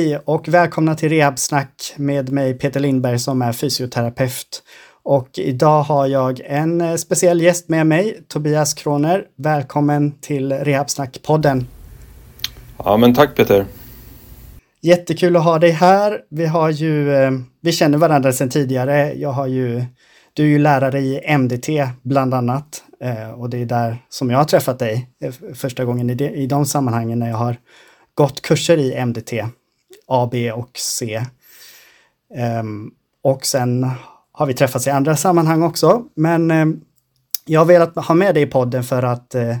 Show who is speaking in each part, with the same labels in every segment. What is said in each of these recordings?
Speaker 1: Hej och välkomna till Rehabsnack med mig Peter Lindberg som är fysioterapeut. Och idag har jag en eh, speciell gäst med mig, Tobias Kroner. Välkommen till Rehabsnack-podden.
Speaker 2: Ja, men tack Peter.
Speaker 1: Jättekul att ha dig här. Vi har ju, eh, vi känner varandra sedan tidigare. Jag har ju, du är ju lärare i MDT bland annat. Eh, och det är där som jag har träffat dig första gången i de, i de sammanhangen när jag har gått kurser i MDT, A, B och C. Um, och sen har vi träffats i andra sammanhang också. Men um, jag har velat ha med dig i podden för att uh,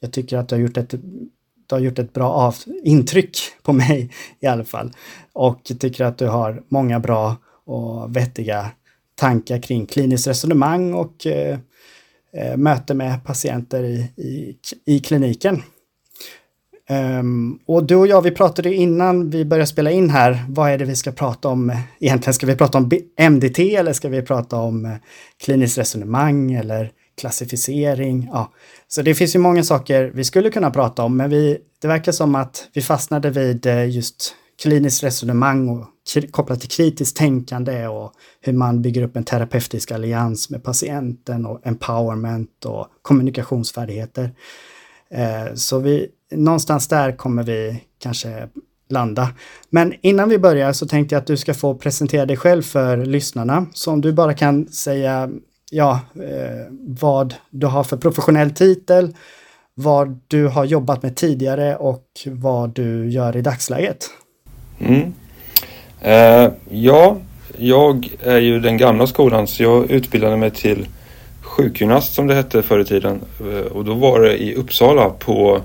Speaker 1: jag tycker att du har gjort ett, du har gjort ett bra av, intryck på mig i alla fall. Och tycker att du har många bra och vettiga tankar kring kliniskt resonemang och uh, uh, möte med patienter i, i, i kliniken. Um, och du och jag, vi pratade innan vi började spela in här, vad är det vi ska prata om egentligen? Ska vi prata om MDT eller ska vi prata om eh, kliniskt resonemang eller klassificering? Ja. Så det finns ju många saker vi skulle kunna prata om, men vi, det verkar som att vi fastnade vid eh, just kliniskt resonemang och kopplat till kritiskt tänkande och hur man bygger upp en terapeutisk allians med patienten och empowerment och kommunikationsfärdigheter. Eh, så vi, någonstans där kommer vi kanske landa. Men innan vi börjar så tänkte jag att du ska få presentera dig själv för lyssnarna. Så om du bara kan säga ja, eh, vad du har för professionell titel, vad du har jobbat med tidigare och vad du gör i dagsläget.
Speaker 2: Mm. Eh, ja, jag är ju den gamla skolan så jag utbildade mig till sjukgymnast som det hette förr i tiden. Eh, och då var det i Uppsala på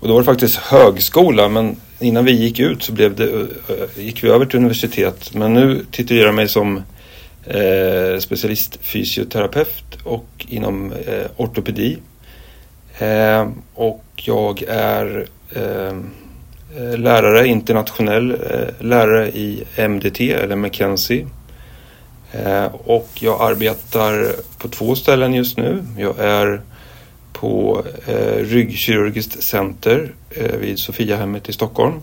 Speaker 2: och då var det faktiskt högskola men innan vi gick ut så blev det, eh, eh, gick vi över till universitet. Men nu titulerar jag mig som eh, specialistfysioterapeut och inom eh, ortopedi. Eh, och jag är eh, lärare, internationell eh, lärare i MDT eller McKenzie. Eh, och jag arbetar på två ställen just nu. Jag är på eh, Ryggkirurgiskt center eh, vid Sofiahemmet i Stockholm.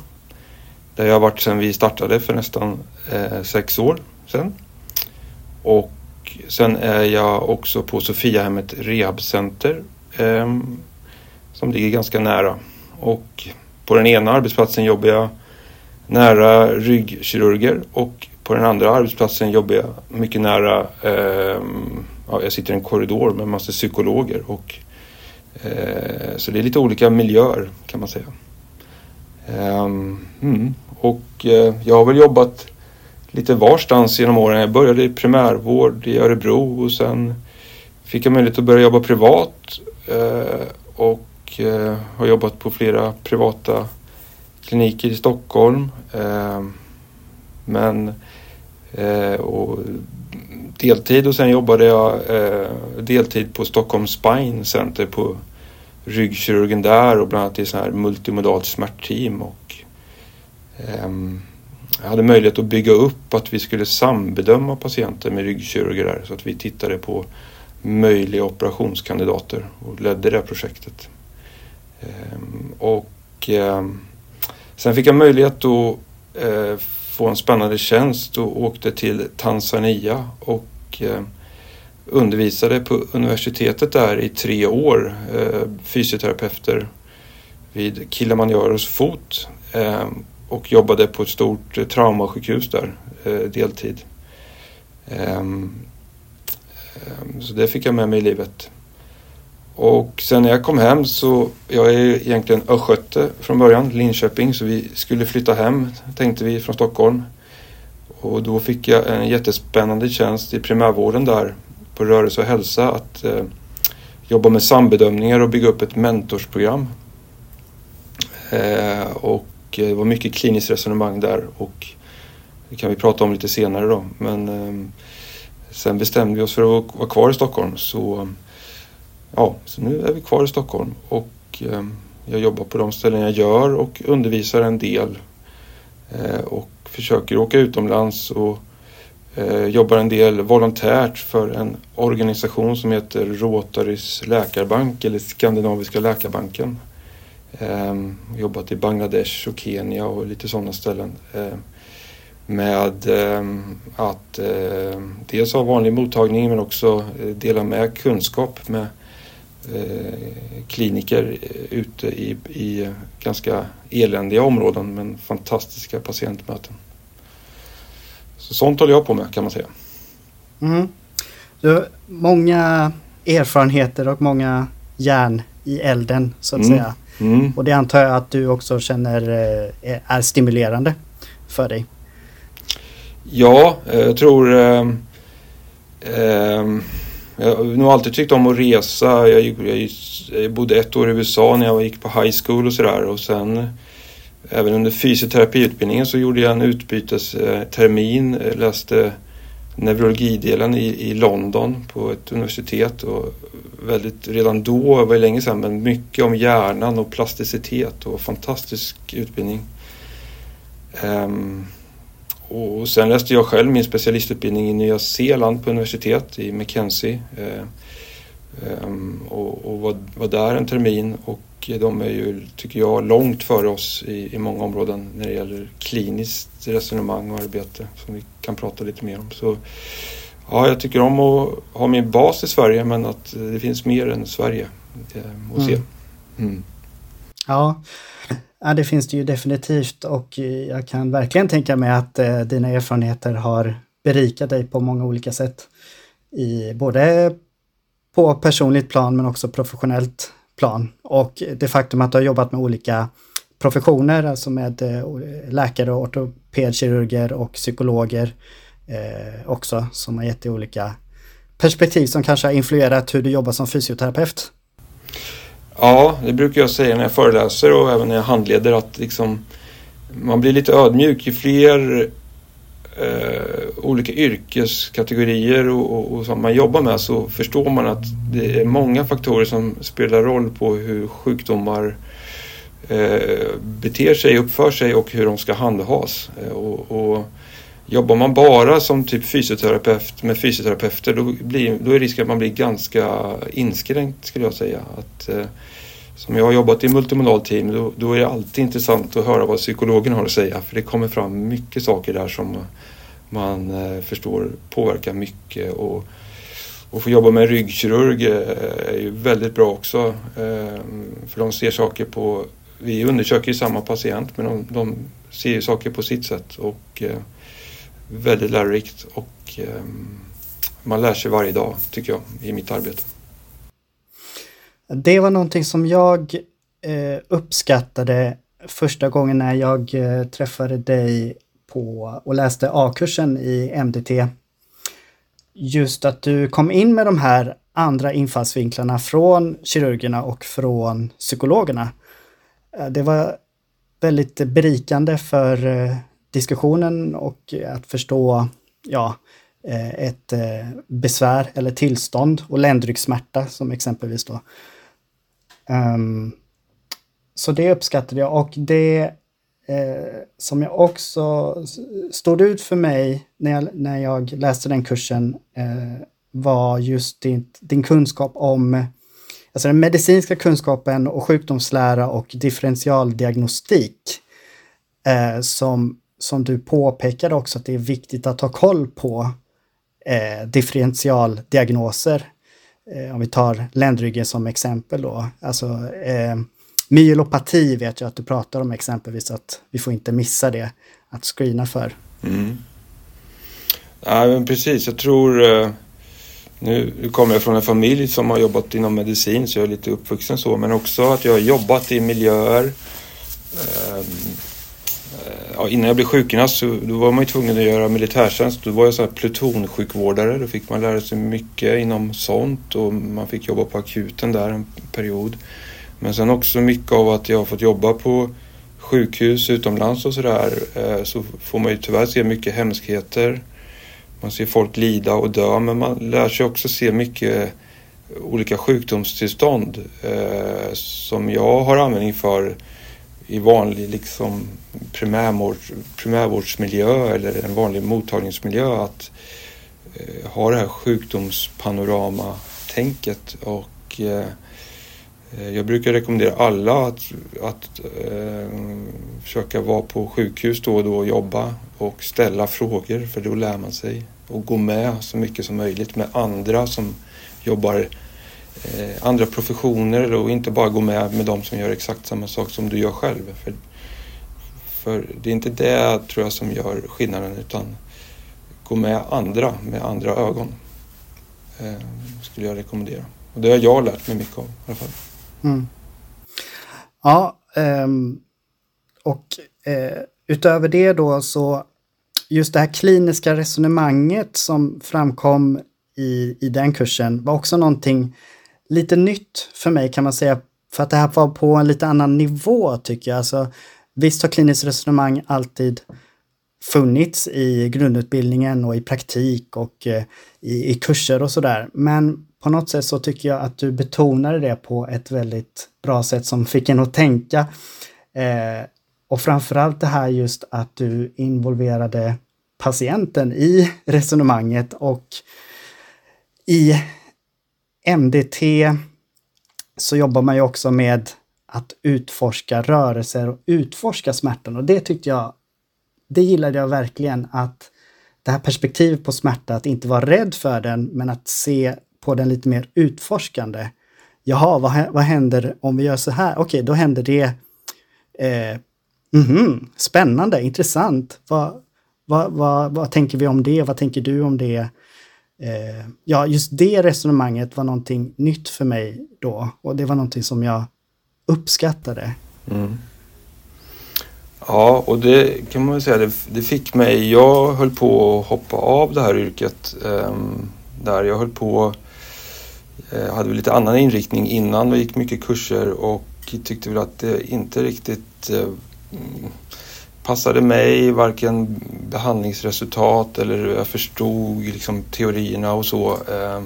Speaker 2: Där jag har varit sedan vi startade för nästan eh, sex år sedan. Och sen är jag också på Sofiahemmet rehabcenter eh, som ligger ganska nära. Och på den ena arbetsplatsen jobbar jag nära ryggkirurger och på den andra arbetsplatsen jobbar jag mycket nära, eh, ja, jag sitter i en korridor med en massa psykologer och Eh, så det är lite olika miljöer kan man säga. Eh, mm. Och eh, jag har väl jobbat lite varstans genom åren. Jag började i primärvård i Örebro och sen fick jag möjlighet att börja jobba privat eh, och eh, har jobbat på flera privata kliniker i Stockholm. Ehm, men eh, och deltid och sen jobbade jag eh, deltid på Stockholm Spine Center på ryggkirurgen där och bland annat i så här multimodalt smärtteam. Och, eh, jag hade möjlighet att bygga upp att vi skulle sambedöma patienter med ryggkirurger där så att vi tittade på möjliga operationskandidater och ledde det projektet. Eh, och eh, sen fick jag möjlighet att eh, få en spännande tjänst och åkte till Tanzania och eh, undervisade på universitetet där i tre år, eh, fysioterapeuter vid Kilimanjaros fot eh, och jobbade på ett stort eh, traumasjukhus där eh, deltid. Ehm, ehm, så det fick jag med mig i livet. Och sen när jag kom hem så, jag är egentligen östgöte från början, Linköping, så vi skulle flytta hem tänkte vi från Stockholm. Och då fick jag en jättespännande tjänst i primärvården där på Rörelse och hälsa att eh, jobba med sambedömningar och bygga upp ett mentorsprogram. Eh, och eh, det var mycket kliniskt resonemang där och det kan vi prata om lite senare då. Men eh, sen bestämde vi oss för att vara kvar i Stockholm så ja, så nu är vi kvar i Stockholm och ehm, jag jobbar på de ställen jag gör och undervisar en del eh, och försöker åka utomlands och eh, jobbar en del volontärt för en organisation som heter Rotarys läkarbank eller Skandinaviska läkarbanken Um, jobbat i Bangladesh och Kenya och lite sådana ställen. Ehm, med att dels ha vanlig mottagning men också eh, dela med kunskap med kliniker ute i, i ganska eländiga områden men fantastiska patientmöten. Så sånt håller jag på med kan man säga.
Speaker 1: Mm. Du, många erfarenheter och många järn i elden så att mm. säga. Mm. Och det antar jag att du också känner eh, är stimulerande för dig.
Speaker 2: Ja, eh, jag tror eh, eh, jag har nog alltid tyckt om att resa. Jag, jag, jag, bodde ett år i USA när jag gick på high school och sådär och sen även under fysioterapiutbildningen så gjorde jag en utbytestermin, läste neurologidelen i, i London på ett universitet och väldigt, redan då, det var länge sedan, men mycket om hjärnan och plasticitet och fantastisk utbildning. Um, och sen läste jag själv min specialistutbildning i Nya Zeeland på universitet i Mackenzie. Uh, um, och, och var, var, där en termin och de är ju, tycker jag, långt före oss i, i många områden när det gäller kliniskt resonemang och arbete som vi kan prata lite mer om. Så Ja, jag tycker om att ha min bas i Sverige men att det finns mer än Sverige eh, att se. Mm.
Speaker 1: Mm. Ja ja, det finns det ju definitivt och eh, jag kan verkligen tänka mig att eh, dina erfarenheter har berikat dig på många olika sätt. I både på personligt plan men också professionellt plan. Och det faktum att du har jobbat med olika professioner, alltså med eh, läkare, ortopedkirurger och psykologer eh, också som har gett dig olika perspektiv som kanske har influerat hur du jobbar som fysioterapeut.
Speaker 2: Ja, det brukar jag säga när jag föreläser och även när jag handleder att liksom, man blir lite ödmjuk. Ju fler eh, olika yrkeskategorier och, och, och, som man jobbar med så förstår man att det är många faktorer som spelar roll på hur sjukdomar eh, beter sig, uppför sig och hur de ska handhas. Eh, och, och Jobbar man bara som typ fysioterapeut med fysioterapeuter då, blir, då är risken att man blir ganska inskränkt skulle jag säga. Att, eh, som jag har jobbat i multimodal team då, då, är det alltid intressant att höra vad psykologen har att säga för det kommer fram mycket saker där som man eh, förstår påverkar mycket. Och, och få jobba med en ryggkirurg eh, är ju väldigt bra också. Eh, för de ser saker på, vi undersöker ju samma patient men de, de ser ju saker på sitt sätt. Och, eh, väldigt lärorikt och ehm, man lär sig varje dag tycker jag i mitt arbete.
Speaker 1: Det var någonting som jag eh, uppskattade första gången när jag eh, träffade dig på och läste A-kursen i MDT. Just att du kom in med de här andra infallsvinklarna från kirurgerna och från psykologerna. Eh, det var väldigt berikande för diskussionen och att förstå ja, eh, ett eh, besvär eller tillstånd och ländryggsmärta som exempelvis då. Um, så det uppskattade jag och det eh, som jag också stod ut för mig när jag, när jag läste den kursen eh, var just din, din kunskap om alltså den medicinska kunskapen och sjukdomslära och differentialdiagnostik eh, som som du påpekade också att det är viktigt att ha koll på eh, differentialdiagnoser. Eh, om vi tar ländryggen som exempel då. Alltså eh, myelopati vet jag att du pratar om exempelvis att vi får inte missa det att screena för.
Speaker 2: Mm. Ja, men precis, jag tror eh, nu kommer jag från en familj som har jobbat inom medicin så jag är lite uppvuxen så men också att jag har jobbat i miljöer ehm, ja, innan jag blev sjukgymnast så då var man ju tvungen att göra militärtjänst. Då var jag så här plutonsjukvårdare. Då fick man lära sig mycket inom sånt och man fick jobba på akuten där en period. Men sen också mycket av att jag har fått jobba på sjukhus utomlands och sådär eh, så får man ju tyvärr se mycket hemskheter. Man ser folk lida och dö men man lär sig också se mycket olika sjukdomstillstånd eh, som jag har användning för i vanlig liksom primärvård, primärvårdsmiljö eller en vanlig mottagningsmiljö att eh, ha det här sjukdomspanorama-tänket och eh, Eh, jag brukar rekommendera alla att, att eh, försöka vara på sjukhus då och då och jobba och ställa frågor för då lär man sig. Och gå med så mycket som möjligt med andra som jobbar eh, Eh, andra professioner och inte bara gå med med de som gör exakt samma sak som du gör själv. För, för det är inte det tror jag som gör skillnaden utan gå med andra med andra ögon. Eh, skulle jag rekommendera. Och det har jag lärt mig mycket av i alla fall. Mm.
Speaker 1: Ja, um, och uh, utöver det då så just det här kliniska resonemanget som framkom i, i den kursen var också någonting lite nytt för mig kan man säga. För att det här var på en lite annan nivå tycker jag. Alltså, visst har kliniskt resonemang alltid funnits i grundutbildningen och i praktik och eh, i, i kurser och sådär. Men på något sätt så tycker jag att du betonade det på ett väldigt bra sätt som fick en att tänka. Eh, och framförallt det här just att du involverade patienten i resonemanget och i MDT så jobbar man ju också med att utforska rörelser och utforska smärtan och det tyckte jag, det gillade jag verkligen att det här perspektivet på smärta, att inte vara rädd för den men att se på den lite mer utforskande. Jaha, vad, vad händer om vi gör så här? Okej, okay, då händer det. Eh, mm, spännande, intressant. Vad, vad, vad, vad tänker vi om det? Vad tänker du om det? Eh, ja, just det resonemanget var någonting nytt för mig då och det var någonting som jag uppskattade. Mm.
Speaker 2: Ja, och det kan man väl säga, det, det, fick mig, jag höll på att hoppa av det här yrket. Eh, där jag höll på eh, hade väl lite annan inriktning innan vi gick mycket kurser och tyckte väl att det inte riktigt eh, passade mig, varken behandlingsresultat eller jag förstod liksom teorierna och så. Eh,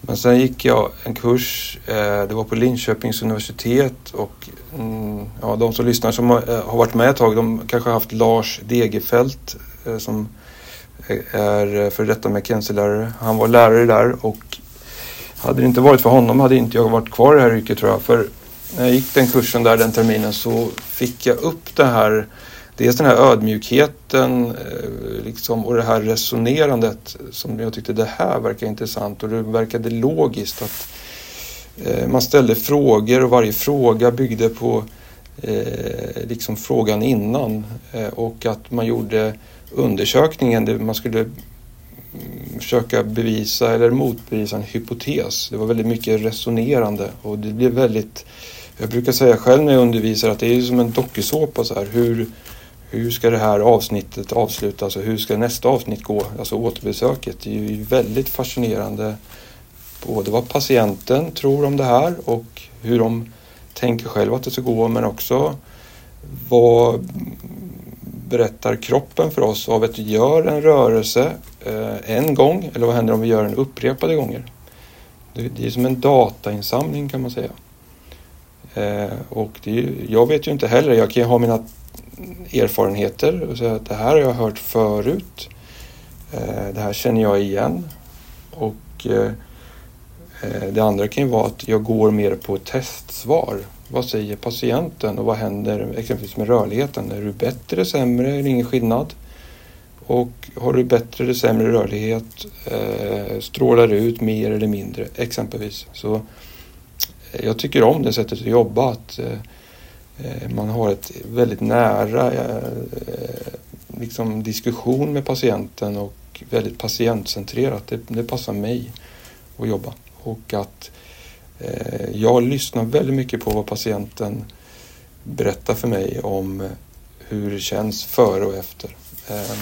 Speaker 2: men sen gick jag en kurs, eh, det var på Linköpings universitet och mm, ja, de som lyssnar som eh, har varit med ett tag, de kanske har haft Lars Degerfelt som är för detta McKenzie-lärare. Han var lärare där och hade det inte varit för honom hade inte jag varit kvar i det här yrket tror jag. För när jag gick den kursen där den terminen så fick jag upp det här Dels den här ödmjukheten eh, liksom, och det här resonerandet som jag tyckte det här verkar intressant och det verkade logiskt att eh, man ställde frågor och varje fråga byggde på eh, liksom frågan innan eh, och att man gjorde undersökningen, där man skulle mm, försöka bevisa eller motbevisa en hypotes. Det var väldigt mycket resonerande och det blev väldigt jag brukar säga själv när jag undervisar att det är som en dokusåpa så här. Hur, hur ska det här avsnittet avslutas och hur ska nästa avsnitt gå? Alltså återbesöket. Det är ju väldigt fascinerande både vad patienten tror om det här och hur de tänker själva att det ska gå men också vad berättar kroppen för oss av att vi gör en rörelse eh, en gång eller vad händer om vi gör den upprepade gånger? Det, är som en datainsamling kan man säga. Eh, och det, jag vet ju inte heller, jag kan ju ha mina erfarenheter och säga att det här har jag hört förut. Eh, det här känner jag igen. Och eh, eh, det andra kan ju vara att jag går mer på testsvar. Vad säger patienten och vad händer exempelvis med rörligheten? Är du bättre, sämre, är det ingen skillnad? Och har du bättre eller sämre rörlighet, Strålar du ut mer eller mindre exempelvis. Så jag tycker om det sättet att jobba, att eh Eh, man har ett väldigt nära eh, eh, liksom diskussion med patienten och väldigt patientcentrerat. Det, det passar mig att jobba. Och att Eh, jag lyssnar väldigt mycket på vad patienten berättar för mig om hur det känns före och efter. Eh,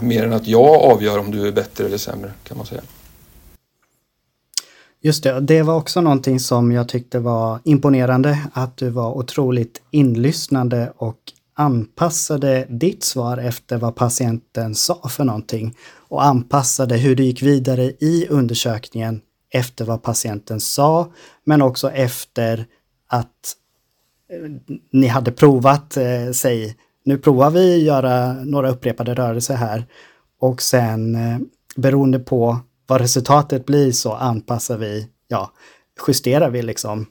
Speaker 2: mer än att jag avgör om du är bättre eller sämre kan man säga.
Speaker 1: Just det, det var också någonting som jag tyckte var imponerande, att du var otroligt inlyssnande och anpassade ditt svar efter vad patienten sa för någonting och anpassade hur du gick vidare i undersökningen efter vad patienten sa, men också efter att eh, ni hade provat, eh, säg, nu provar vi göra några upprepade rörelser här och sen eh, beroende på vad resultatet blir så anpassar vi, ja, justerar vi liksom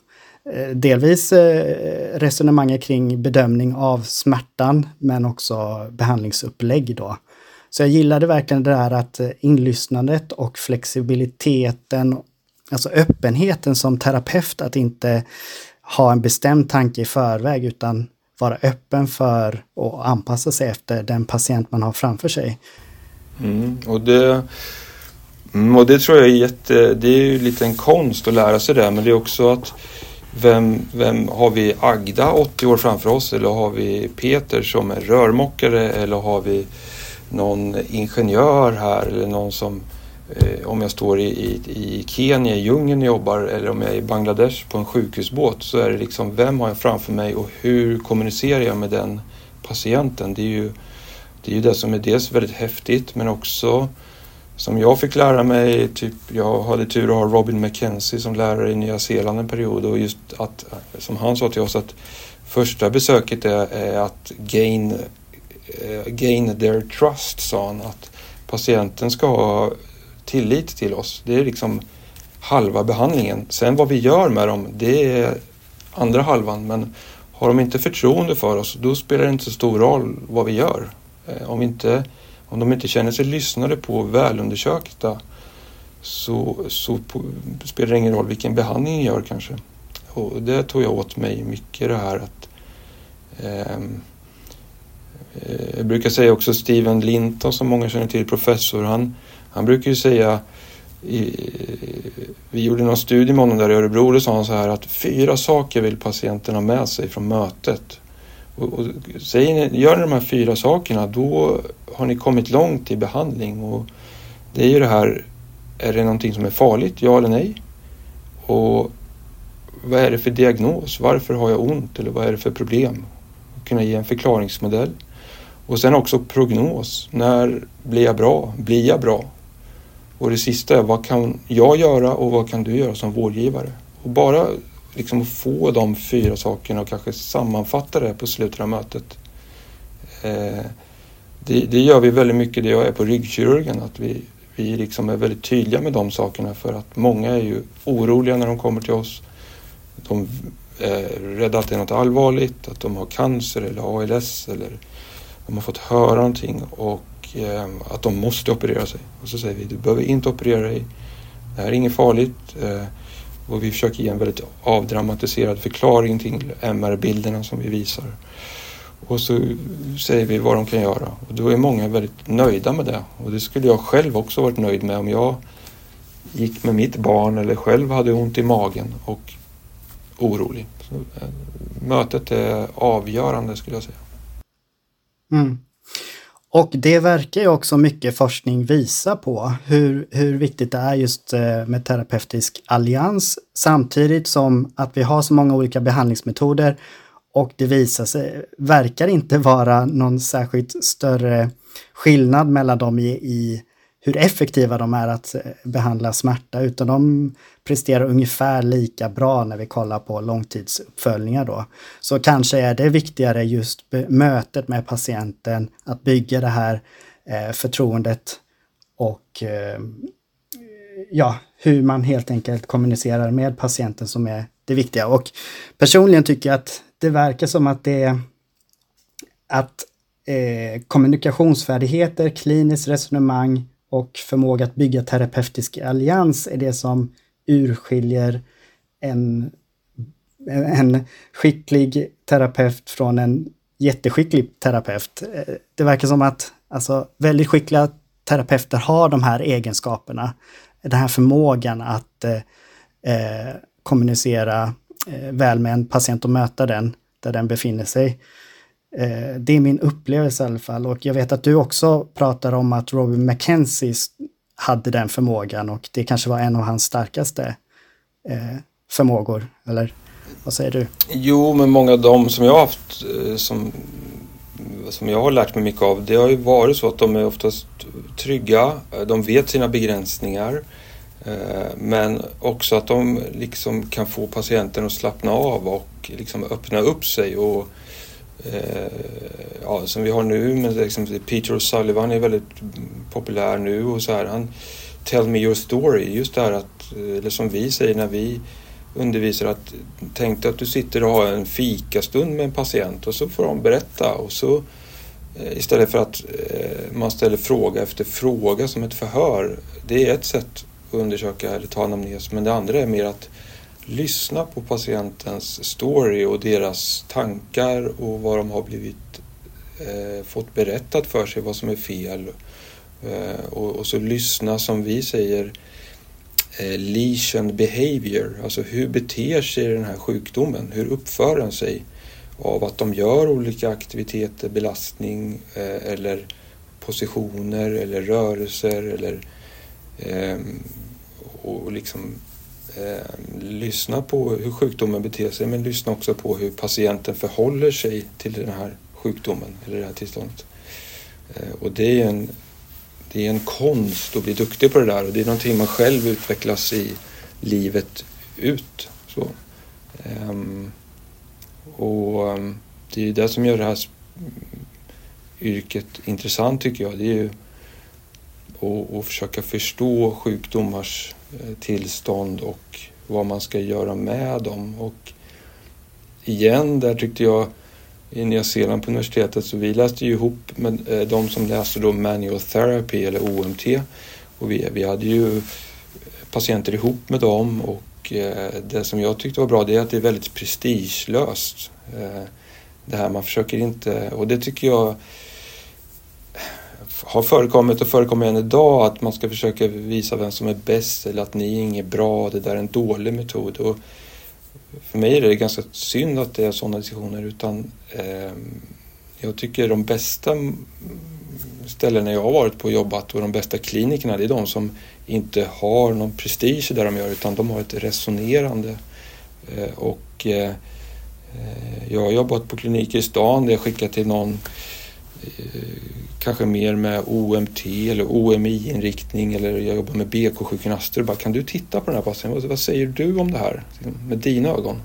Speaker 1: eh, delvis eh, resonemanget kring bedömning av smärtan men också behandlingsupplägg då. Så jag gillade verkligen det där att eh, inlyssnandet och flexibiliteten, alltså öppenheten som terapeut att inte ha en bestämd tanke i förväg utan vara öppen för och anpassa sig efter den patient man har framför sig.
Speaker 2: Mm, och, det, mm, och det tror jag är jätte, det är ju lite en konst att lära sig det men det är också att vem, vem har vi Agda 80 år framför oss eller har vi Peter som är rörmokare eller har vi någon ingenjör här eller någon som eh, om jag står i, i, i Kenya i djungeln och jobbar eller om jag är i Bangladesh på en sjukhusbåt så är det liksom vem har jag framför mig och hur kommunicerar jag med den patienten? Det är ju det, är ju det som är dels väldigt häftigt men också som jag fick lära mig, typ, jag hade tur att ha Robin McKenzie som lärare i Nya Zeeland en period och just att, som han sa till oss att första besöket är, är att gain eh, gain their trust, sa han. Att patienten ska ha tillit till oss. Det är liksom halva behandlingen. Sen vad vi gör med dem, det är andra halvan. Men har de inte förtroende för oss, då spelar det inte så stor roll vad vi gör. Eh, om, inte, om de inte känner sig lyssnade på och välundersökta så, så på, spelar det ingen roll vilken behandling ni gör kanske. Och det tog jag åt mig mycket det här att ehm, eh, jag brukar säga också Steven Linton som många känner till, professor. Han, han brukar ju säga i, vi gjorde någon studie med honom där i Örebro och då sa han så här att fyra saker vill patienten ha med sig från mötet. Och, och, säger ni, gör ni de här fyra sakerna då har ni kommit långt i behandling. Och det är ju det här, är det någonting som är farligt, ja eller nej? Och vad är det för diagnos? Varför har jag ont? Eller vad är det för problem? Kunna ge en förklaringsmodell. Och sen också prognos. När blir jag bra? Blir jag bra? Och det sista är vad kan jag göra och vad kan du göra som vårdgivare? Och bara liksom få de fyra sakerna och kanske sammanfatta det på slutet av mötet. Eh, det, det, gör vi väldigt mycket det jag är på ryggkirurgen. Att vi, vi liksom är väldigt tydliga med de sakerna för att många är ju oroliga när de kommer till oss. De eh, är rädda att det är något allvarligt, att de har cancer eller ALS eller de har fått höra någonting och eh, att de måste operera sig. Och så säger vi, du behöver inte operera dig. Det här är inget farligt. Eh, och vi försöker ge en väldigt avdramatiserad förklaring till MR-bilderna som vi visar. Och så säger vi vad de kan göra. Och då är många väldigt nöjda med det. Och det skulle jag själv också varit nöjd med om jag gick med mitt barn eller själv hade ont i magen och orolig. Så, eh, mötet är avgörande skulle jag säga.
Speaker 1: Mm. Och det verkar ju också mycket forskning visa på hur, hur viktigt det är just eh, med terapeutisk allians. Samtidigt som att vi har så många olika behandlingsmetoder och det visar sig, verkar inte vara någon särskilt större skillnad mellan dem i, i hur effektiva de är att eh, behandla smärta, utan de presterar ungefär lika bra när vi kollar på långtidsuppföljningar då. Så kanske är det viktigare just mötet med patienten, att bygga det här eh, förtroendet och eh, ja, hur man helt enkelt kommunicerar med patienten som är det viktiga. Och personligen tycker jag att det verkar som att det är att eh, kommunikationsfärdigheter, kliniskt resonemang och förmåga att bygga terapeutisk allians är det som urskiljer en, en skicklig terapeut från en jätteskicklig terapeut. Det verkar som att alltså, väldigt skickliga terapeuter har de här egenskaperna. Den här förmågan att eh, eh kommunicera eh, väl med en patient och möta den där den befinner sig. Eh, det är min upplevelse i alla fall och jag vet att du också pratar om att Robin McKenzie hade den förmågan och det kanske var en av hans starkaste eh, förmågor, eller vad säger du?
Speaker 2: Jo, men många av dem som jag har haft eh, som, som jag har lärt mig mycket av, det har ju varit så att de är oftast trygga, eh, de vet sina begränsningar eh, men också att de liksom kan få patienten att slappna av och liksom öppna upp sig och Eh, ja, som vi har nu. Men liksom, Peter O'Sullivan är väldigt populär nu och så här. Han Tell me your story. Just det här att, eh, eller som vi säger när vi undervisar att tänk dig att du sitter och har en fikastund med en patient och så får de berätta och så eh, istället för att man ställer fråga efter fråga som ett förhör. Det är ett sätt att undersöka eller ta anamnes men det andra är mer att lyssna på patientens story och deras tankar och vad de har blivit eh, fått berättat för sig, vad som är fel. Eh, och, och, så lyssna som vi säger eh, lesion behavior, alltså hur beter sig den här sjukdomen? Hur uppför den sig av att de gör olika aktiviteter, belastning eh, eller positioner eller rörelser eller eh, och liksom eh, lyssna på hur sjukdomen beter sig men lyssna också på hur patienten förhåller sig till den här sjukdomen eller det här tillståndet. Eh, och det är, en, det är en konst att bli duktig på det där och det är någonting man själv utvecklas i livet ut. Så. Eh, och ehm, det är det som gör det här yrket intressant tycker jag. Det är ju att, att försöka förstå sjukdomars Eh, tillstånd och vad man ska göra med dem. Och igen, där tyckte jag i Nya Zeeland på universitetet så vi läste ju ihop med eh, de som läste då manual therapy eller OMT och vi, vi hade ju patienter ihop med dem och eh, det som jag tyckte var bra det är att det är väldigt prestigelöst. Det här man försöker inte, och det tycker jag har förekommit och förekommer än idag att man ska försöka visa vem som är bäst eller att ni är inget bra, det där är en dålig metod. Och för mig är det ganska synd att det är sådana diskussioner utan eh, jag tycker de bästa ställena jag har varit på och jobbat och de bästa klinikerna det är de som inte har någon prestige där de gör utan de har ett resonerande. Eh, och eh, eh, jag har jobbat på kliniker i stan där jag skickar till någon eh, kanske mer med OMT eller OMI-inriktning eller jag jobbar med BK-sjukgymnaster. Bara, kan du titta på den här patienten? Vad säger du om det här med dina ögon?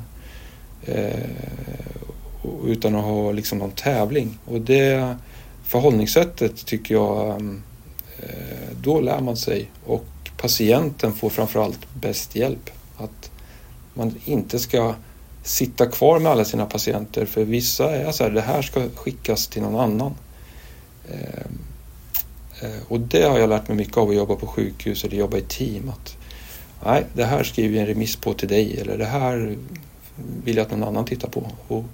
Speaker 2: Eh, utan att ha liksom någon tävling. Och det förhållningssättet tycker jag, eh, då lär man sig och patienten får framförallt bäst hjälp. Att man inte ska sitta kvar med alla sina patienter för vissa är så här, det här ska skickas till någon annan. Eh, eh, och det har jag lärt mig mycket av att jobba på sjukhus eller jobba i team. Att, nej, det här skriver vi en remiss på till dig eller det här vill jag att någon annan tittar på. Och,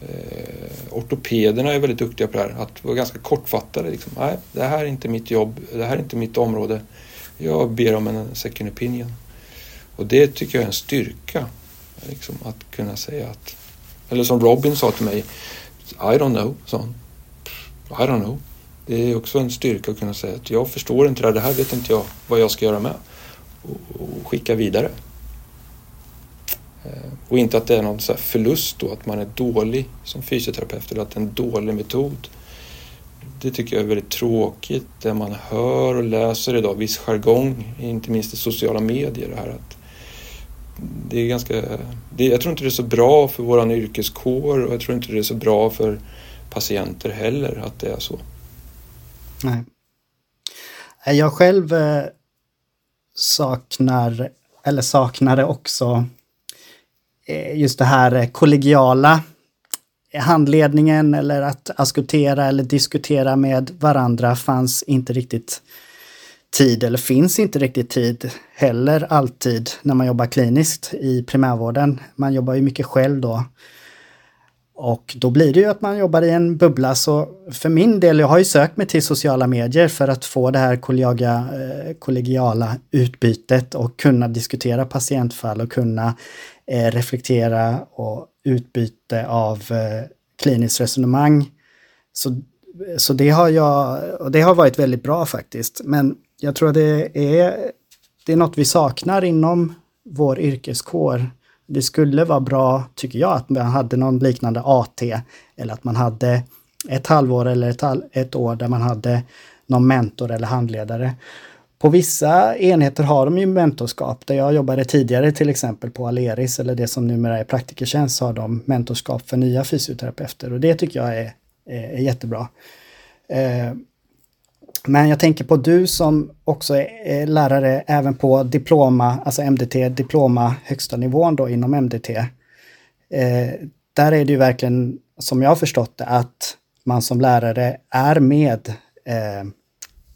Speaker 2: eh, ortopederna är väldigt duktiga på det här, att vara ganska kortfattade. Liksom. Nej, det här är inte mitt jobb, det här är inte mitt område. Jag ber om en second opinion. Och det tycker jag är en styrka. Liksom, att kunna säga att... Eller som Robin sa till mig, I don't know, sa han. I don't know. Det är också en styrka att kunna säga att jag förstår inte det här, det här vet inte jag vad jag ska göra med. Och, och skicka vidare. Eh, och inte att det är någon så förlust då, att man är dålig som fysioterapeut eller att det är en dålig metod. Det tycker jag är väldigt tråkigt, det man hör och läser idag, viss jargong, inte minst i sociala medier. Det här att det är ganska, det, jag tror inte det är så bra för våran yrkeskår och jag tror inte det är så bra för patienter heller att det är så.
Speaker 1: Nej. Jag själv eh, saknar, eller saknade också eh, just det här eh, kollegiala handledningen eller att askutera eller diskutera med varandra fanns inte riktigt tid eller finns inte riktigt tid heller alltid när man jobbar kliniskt i primärvården. Man jobbar ju mycket själv då och då blir det ju att man jobbar i en bubbla. Så för min del, jag har ju sökt mig till sociala medier för att få det här kollega, eh, kollegiala utbytet och kunna diskutera patientfall och kunna eh, reflektera och utbyte av eh, kliniskt resonemang. Så, så det har jag, och det har varit väldigt bra faktiskt. Men jag tror att det är, det är något vi saknar inom vår yrkeskår det skulle vara bra, tycker jag, att man hade någon liknande AT eller att man hade ett halvår eller ett, ett år där man hade någon mentor eller handledare. På vissa enheter har de ju mentorskap. Där jag jobbade tidigare till exempel på Aleris eller det som numera är praktikertjänst har de mentorskap för nya fysioterapeuter och det tycker jag är, är, är jättebra. Eh, men jag tänker på du som också är lärare även på diploma, alltså MDT, diploma högsta nivån då inom MDT. Eh, där är det ju verkligen, som jag har förstått det, att man som lärare är med eh,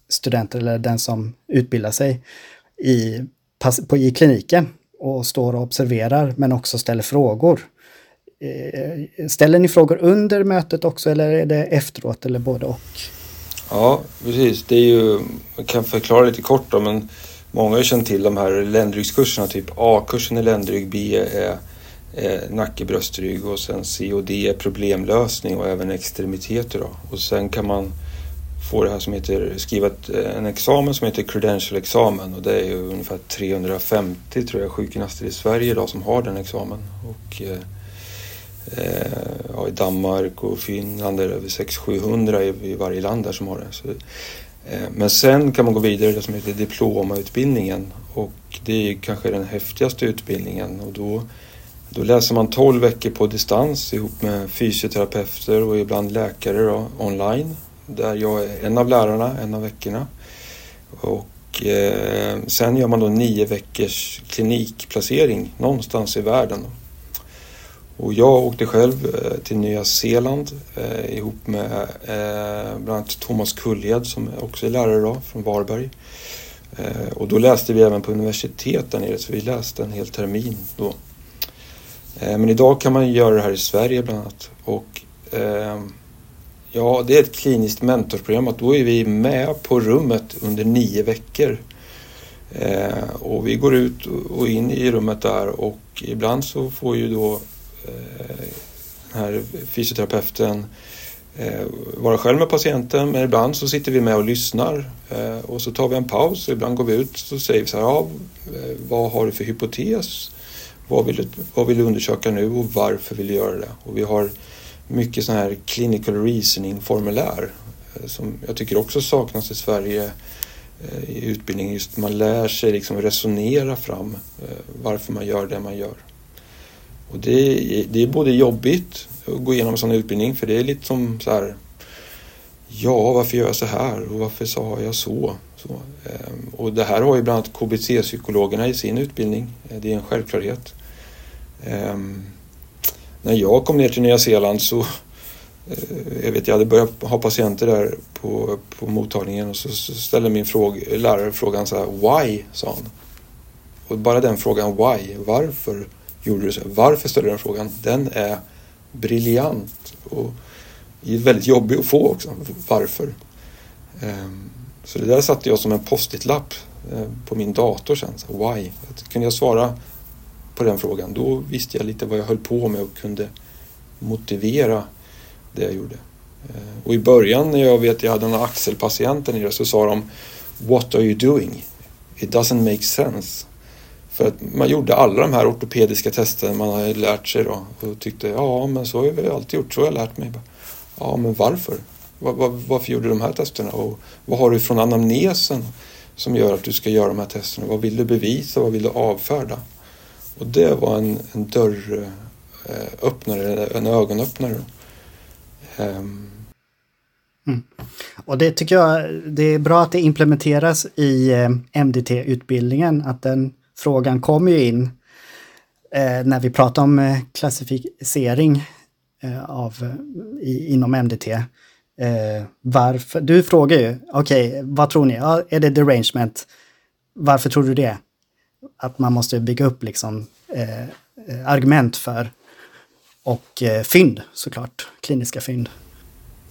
Speaker 1: studenter eller den som utbildar sig i, på, i kliniken och står och observerar men också ställer frågor. Eh, ställer ni frågor under mötet också eller är det efteråt eller både och?
Speaker 2: Ja, precis. Det är ju, jag kan förklara lite kort då, men många har ju känt till de här ländryggskurserna, typ A-kursen är ländrygg, B är, är nacke, bröstrygg och sen C och D är problemlösning och även extremiteter. Då. Och sen kan man få det här som heter, skriva ett, en examen som heter credential-examen och det är ju ungefär 350 tror jag sjukgymnaster i Sverige idag som har den examen. Och, Eh, Eh, ja, I Danmark och Finland är det över 600-700 i, i varje land där som har det. Så, eh, men sen kan man gå vidare i det som heter diplomautbildningen och det är kanske den häftigaste utbildningen och då, då läser man 12 veckor på distans ihop med fysioterapeuter och ibland läkare då, online där jag är en av lärarna en av veckorna. Och eh, sen gör man då nio veckors klinikplacering någonstans i världen. Och jag åkte själv eh, till Nya Zeeland eh, ihop med eh, bland annat Thomas Kullhed som också är lärare då, från Varberg. Eh, och då läste vi även på universitet där nere så vi läste en hel termin då. Eh, men idag kan man göra det här i Sverige bland annat. Och, eh, ja, det är ett kliniskt mentorsprogram. Att då är vi med på rummet under nio veckor. Eh, och vi går ut och in i rummet där och ibland så får ju då den här fysioterapeuten eh, vara själv med patienten men ibland så sitter vi med och lyssnar eh, och så tar vi en paus och ibland går vi ut och säger vi så här, ja, vad har du för hypotes? Vad vill, du, vad vill du undersöka nu och varför vill du göra det? Och vi har mycket sådana här clinical reasoning-formulär som jag tycker också saknas i Sverige i utbildningen. Just man lär sig liksom resonera fram varför man gör det man gör. Och det, det är både jobbigt att gå igenom en sån utbildning för det är lite som så här Ja, varför gör jag så här och varför sa jag så? så eh, och det här har ju bland annat KBT-psykologerna i sin utbildning. Eh, det är en självklarhet. Eh, när jag kom ner till Nya Zeeland så eh, jag vet, jag hade börjat ha patienter där på, på mottagningen och så, så ställde min fråga, lärare frågan så här Why? sa han. Och bara den frågan Why? Varför? Gjorde du så? Varför ställer du den frågan? Den är briljant och väldigt jobbig att få också. Varför? Ehm, så det där satte jag som en post-it-lapp eh, på min dator sen. Så why? Kunde jag svara på den frågan då visste jag lite vad jag höll på med och kunde motivera det jag gjorde. Ehm, och i början när jag vet jag hade en axelpatient där nere så sa de What are you doing? It doesn't make sense. För att man gjorde alla de här ortopediska testerna man hade lärt sig då och tyckte ja men så har jag alltid gjort, så har jag lärt mig. Ja men varför? Var, var, varför gjorde du de här testerna och vad har du från anamnesen som gör att du ska göra de här testerna? Vad vill du bevisa? Vad vill du avfärda? Och det var en, en dörröppnare, eh, en ögonöppnare. Um.
Speaker 1: Mm. Och det tycker jag det är bra att det implementeras i eh, MDT-utbildningen, att den frågan kom ju in eh, när vi pratar om eh, klassificering eh, av, i, inom MDT. Eh, varför? Du frågar ju, okej, okay, vad tror ni? Ja, är det derangement? Varför tror du det? Att man måste bygga upp liksom eh, eh argument för och eh, fynd såklart, kliniska fynd.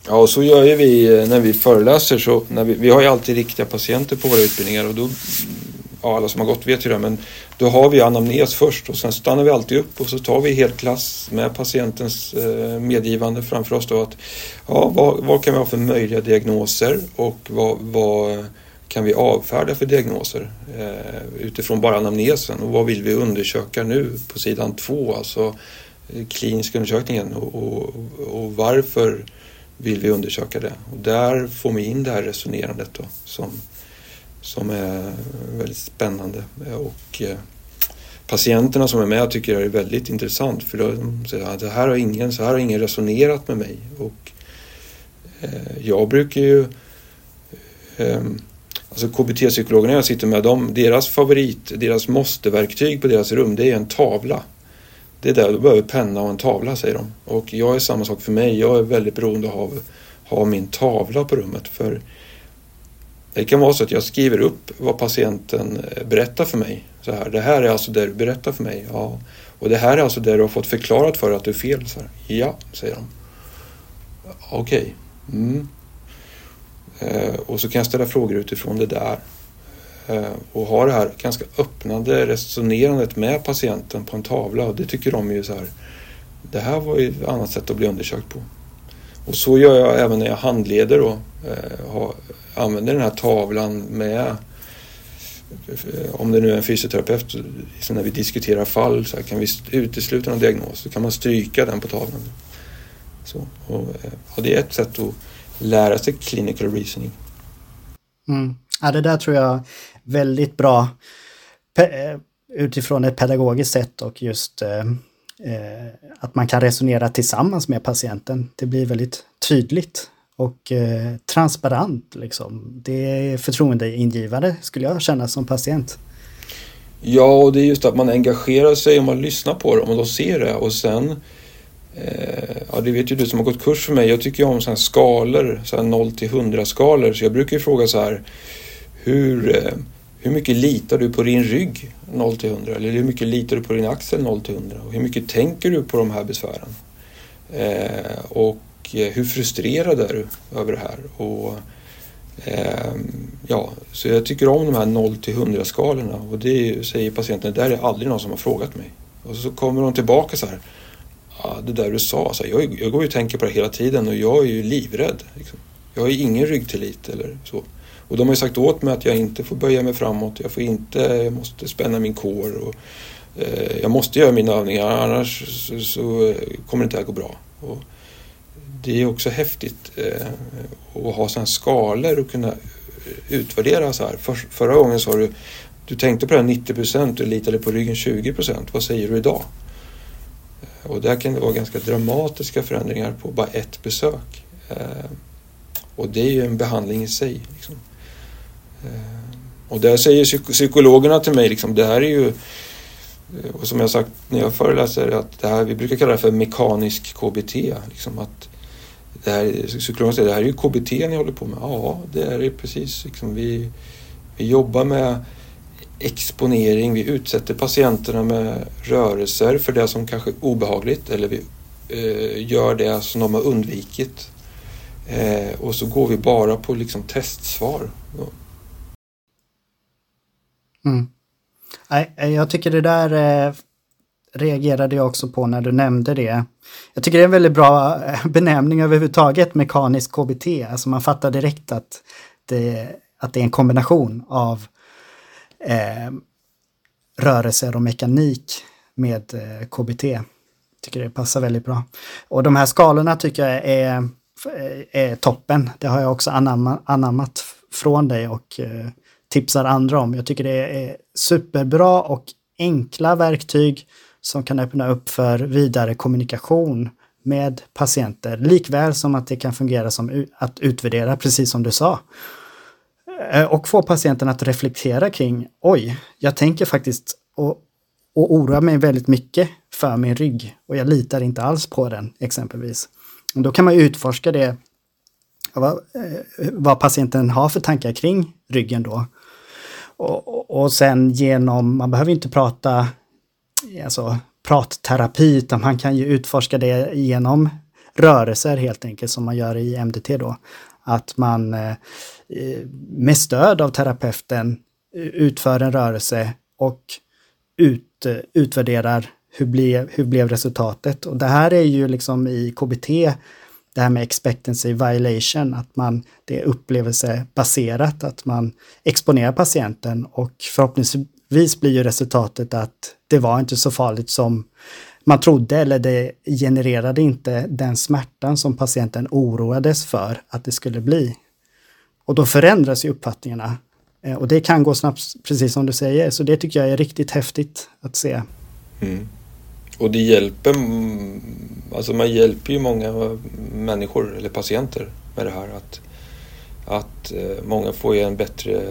Speaker 2: Ja, och så gör ju vi eh, när vi föreläser. Så när vi, vi har ju alltid riktiga patienter på våra utbildningar och då ja, alla som har gått vet ju det, men då har vi anamnes först och sen stannar vi alltid upp och så tar vi helt klass med patientens eh, medgivande framför oss då att ja, vad, vad kan vi ha för möjliga diagnoser och vad, vad kan vi avfärda för diagnoser eh, utifrån bara anamnesen och vad vill vi undersöka nu på sidan två, alltså eh, klinisk kliniska undersökningen och, och, och, varför vill vi undersöka det? Och där får vi in det här resonerandet då som som är väldigt spännande. Och eh, patienterna som är med tycker det är väldigt intressant för de säger att det här har ingen, så här har ingen resonerat med mig. Och eh, jag brukar ju ehm, alltså KBT-psykologerna jag sitter med, de, deras favorit, deras måste-verktyg på deras rum, det är en tavla. Det är där du behöver penna och en tavla, säger de. Och jag är samma sak för mig. Jag är väldigt beroende av att ha min tavla på rummet. För det kan vara så att jag skriver upp vad patienten eh, berättar för mig. Så här, det här är alltså det du berättar för mig. Ja. Och det här är alltså det du har fått förklarat för att du är fel. Så här. Ja, säger de. Okej. Okay. Mm. Eh, och så kan jag ställa frågor utifrån det där. Eh, och ha det här ganska öppnande resonerandet med patienten på en tavla. Och det tycker de ju så här. Det här var ju ett annat sätt att bli undersökt på. Och så gör jag även när jag handleder då. Eh, ha, använder den här tavlan med om det nu är en fysioterapeut, så när vi diskuterar fall, så här, kan vi utesluta någon diagnos så kan man stryka den på tavlan. Så, och, eh, och det är ett sätt att lära sig clinical reasoning.
Speaker 1: Mm. Ja, det där tror jag väldigt bra Pe eh, utifrån ett pedagogiskt sätt och just eh, eh, att man kan resonera tillsammans med patienten. Det blir väldigt tydligt och eh, transparent. Liksom. Det är förtroendeingivande skulle jag känna som patient.
Speaker 2: Ja, och det är just att man engagerar sig och man lyssnar på det, och de ser det och sen eh, Ja, det vet ju du som har gått kurs för mig. Jag tycker ju om sådana här skalor, så här 0 till 100 skalor. Så jag brukar ju fråga så här hur, eh, hur mycket litar du på din rygg 0 till 100? Eller hur mycket litar du på din axel 0 till 100? Och hur mycket tänker du på de här besvären? Eh, och Eh, hur frustrerad är du över det här? Och, eh, ja, så jag tycker om de här 0 till 100 skalorna och det säger patienten, det där är aldrig någon som har frågat mig. Och så kommer de tillbaka så här, ja, det där du sa, så här, jag, jag går ju och tänker på det hela tiden och jag är ju livrädd. Liksom. Jag har ju ingen ryggtillit eller så. Och de har ju sagt åt mig att jag inte får böja mig framåt, jag får inte, jag måste spänna min kår och eh, jag måste göra mina övningar annars så, så kommer det inte att gå bra. Och, det är också häftigt eh, att ha sådana skalor och kunna utvärdera så här. För, förra gången sa du du tänkte på det här 90 procent, du litade på ryggen 20 procent. Vad säger du idag? Eh, och där kan det vara ganska dramatiska förändringar på bara ett besök. Eh, och det är ju en behandling i sig. Liksom. Och där säger psykologerna till mig, liksom, det här är ju och som jag sagt när jag föreläser att det här, vi brukar kalla det för mekanisk KBT. Liksom att det här, psykologen säger det här är ju KBT ni håller på med. Ja, det är det precis. Liksom vi, vi jobbar med exponering, vi utsätter patienterna med rörelser för det som kanske är obehagligt eller vi eh, gör det som de har undvikit. Eh, och så går vi bara på liksom testsvar.
Speaker 1: Mm. Nej, jag tycker det där eh, reagerade jag också på när du nämnde det. Jag tycker det är en väldigt bra eh, benämning överhuvudtaget, mekanisk KBT. Alltså man fattar direkt att det, att det är en kombination av eh, rörelser och mekanik med eh, KBT. Jag tycker det passar väldigt bra. Och de här skalorna tycker jag är, eh, är toppen. Det har jag också anamma, anammat från dig och eh, tipsar andra om. Jag tycker det är superbra och enkla verktyg som kan öppna upp för vidare kommunikation med patienter, likväl som att det kan fungera som att utvärdera, precis som du sa. Eh, och få patienten att reflektera kring, oj, jag tänker faktiskt och, och oroar mig väldigt mycket för min rygg och jag litar inte alls på den, exempelvis. Och då kan man utforska det, eh, vad, eh, vad patienten har för tankar kring ryggen då. Och, och sen genom, man behöver inte prata alltså, pratterapi, utan man kan ju utforska det genom rörelser helt enkelt som man gör i MDT då. Att man eh, eh, med stöd av terapeuten utför en rörelse och ut, eh, utvärderar hur blev, hur blev resultatet. Och det här är ju liksom i KBT, det här med expectancy violation, att man, det är upplevelsebaserat, att man exponerar patienten och förhoppningsvis vis blir ju resultatet att det var inte så farligt som man trodde eller det genererade inte den smärtan som patienten oroades för att det skulle bli. Och då förändras ju uppfattningarna. Eh, och det kan gå snabbt, precis som du säger, så det tycker jag är riktigt häftigt att se.
Speaker 2: Mm. Och det hjälper, alltså man hjälper ju många människor eller patienter med det här att att eh, många får ju en bättre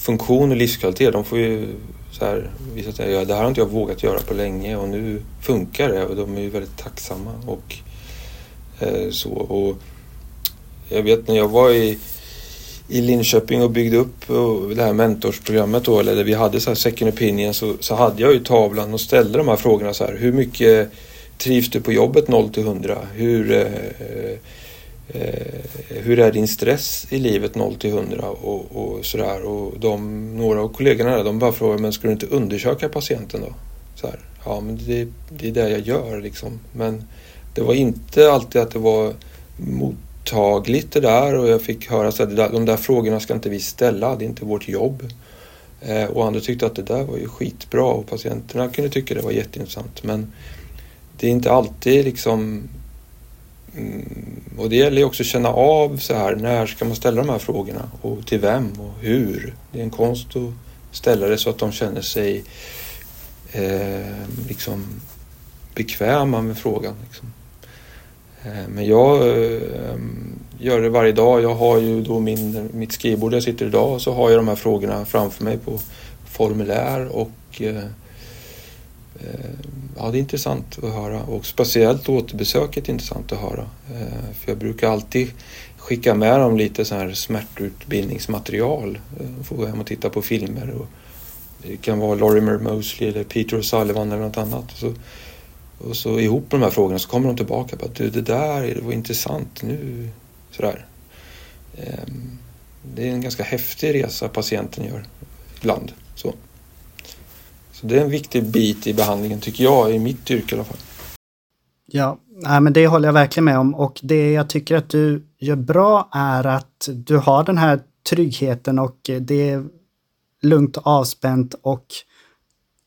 Speaker 2: funktion och livskvalitet. De får ju så här, visa att ja, det här har inte jag vågat göra på länge och nu funkar det och de är ju väldigt tacksamma. Och, eh, så, och jag vet när jag var i, i Linköping och byggde upp det här mentorsprogrammet då, eller där vi hade så här second opinion, så, så hade jag ju tavlan och ställde de här frågorna så här. Hur mycket trivs du på jobbet 0 till 100? Hur, eh, Eh, hur är din stress i livet 0 till 100 och, och sådär. Och de, några av kollegorna där, de bara frågar, men ska du inte undersöka patienten då? Så här, ja, men det, det är det jag gör liksom. Men det var inte alltid att det var mottagligt det där och jag fick höra att de där frågorna ska inte vi ställa, det är inte vårt jobb. Eh, och andra tyckte att det där var ju skitbra och patienterna kunde tycka det var jätteintressant. Men det är inte alltid liksom Mm, och det gäller ju också att känna av så här, när ska man ställa de här frågorna och till vem och hur. Det är en konst att ställa det så att de känner sig eh, liksom bekväma med frågan. Liksom. Eh, men jag eh, gör det varje dag. Jag har ju då min, mitt skrivbord där jag sitter idag och så har jag de här frågorna framför mig på formulär och eh, Eh, ja, det är intressant att höra och speciellt återbesöket är intressant att höra. Eh, för jag brukar alltid skicka med dem lite så här smärtutbildningsmaterial. Eh, få får gå hem och titta på filmer. Och det kan vara Lorimer Mosley eller Peter O'Sullivan eller något annat. Och så, och så ihop med de här frågorna så kommer de tillbaka Bara, du, det där det var intressant nu. Sådär. Ehm, det är en ganska häftig resa patienten gör ibland. Så. Det är en viktig bit i behandlingen tycker jag, i mitt yrke i alla fall.
Speaker 1: Ja, nej, men det håller jag verkligen med om och det jag tycker att du gör bra är att du har den här tryggheten och det är lugnt och avspänt och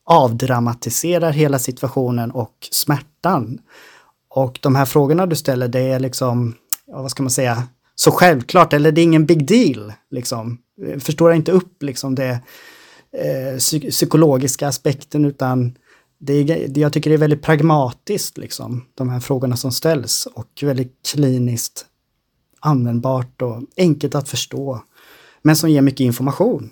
Speaker 1: avdramatiserar hela situationen och smärtan. Och de här frågorna du ställer, det är liksom, ja, vad ska man säga, så självklart, eller det är ingen big deal. Liksom. Förstår inte upp liksom det eh, psykologiska aspekten utan det är, jag tycker det är väldigt pragmatiskt, liksom, de här frågorna som ställs och väldigt kliniskt användbart och enkelt att förstå. Men som ger mycket information.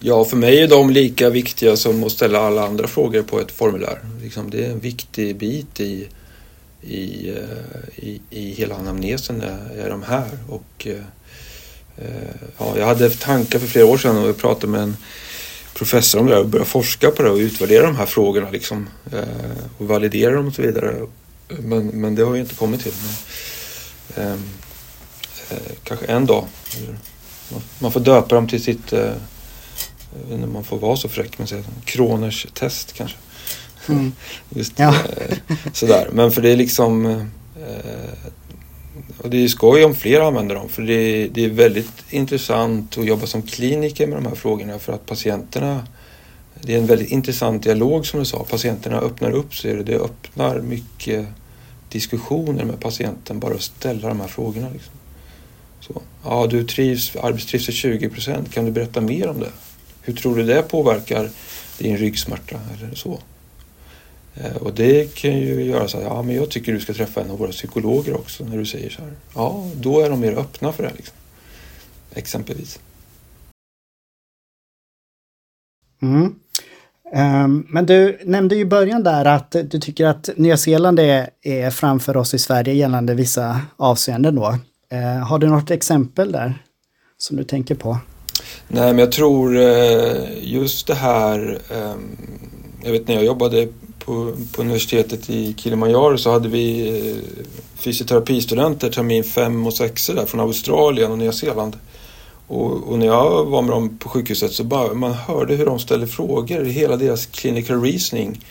Speaker 2: Ja, för mig är de lika viktiga som att ställa alla andra frågor på ett formulär. Liksom, det är en viktig bit i, i, eh, i, i hela anamnesen, är de här. Och, Eh, ja, jag hade tankar för flera år sedan och jag pratade med en professor om det och började forska på det och utvärdera de här frågorna liksom, eh, och validera dem och så vidare. Men, men det har jag inte kommit till. Men, ehm, eh, kanske en dag. Man får döpa dem till sitt, eh, när man får vara så fräck, men säga Kroners test kanske. Mm. Just, ja. eh, sådär. Men för det är liksom eh, och det är skoj om fler använder dem för det, det är väldigt intressant att jobba som kliniker med de här frågorna för att patienterna det är en väldigt intressant dialog som du sa. Patienterna öppnar upp sig. Det öppnar mycket diskussioner med patienten bara att ställa de här frågorna. Liksom. Så, ja, du trivs, arbetstrivsel 20 procent. Kan du berätta mer om det? Hur tror du det påverkar din ryggsmärta eller så? Eh, och det kan ju göra så här, ja men jag tycker du ska träffa en av våra psykologer också när du säger så här. Ja, då är de mer öppna för det. Liksom. Exempelvis.
Speaker 1: Mm. Um, men du nämnde ju i början där att du tycker att Nya Zeeland är, är framför oss i Sverige gällande vissa avseenden då. Uh, har du något exempel där som du tänker på?
Speaker 2: Nej, men jag tror uh, just det här um, jag vet när jag jobbade på, på universitetet i Kilimanjaro så hade vi eh, fysioterapistudenter termin 5 och 6 där från Australien och Nya Zeeland. Och, och, när jag var med dem på sjukhuset så bara man hörde hur de ställde frågor. Hela deras clinical reasoning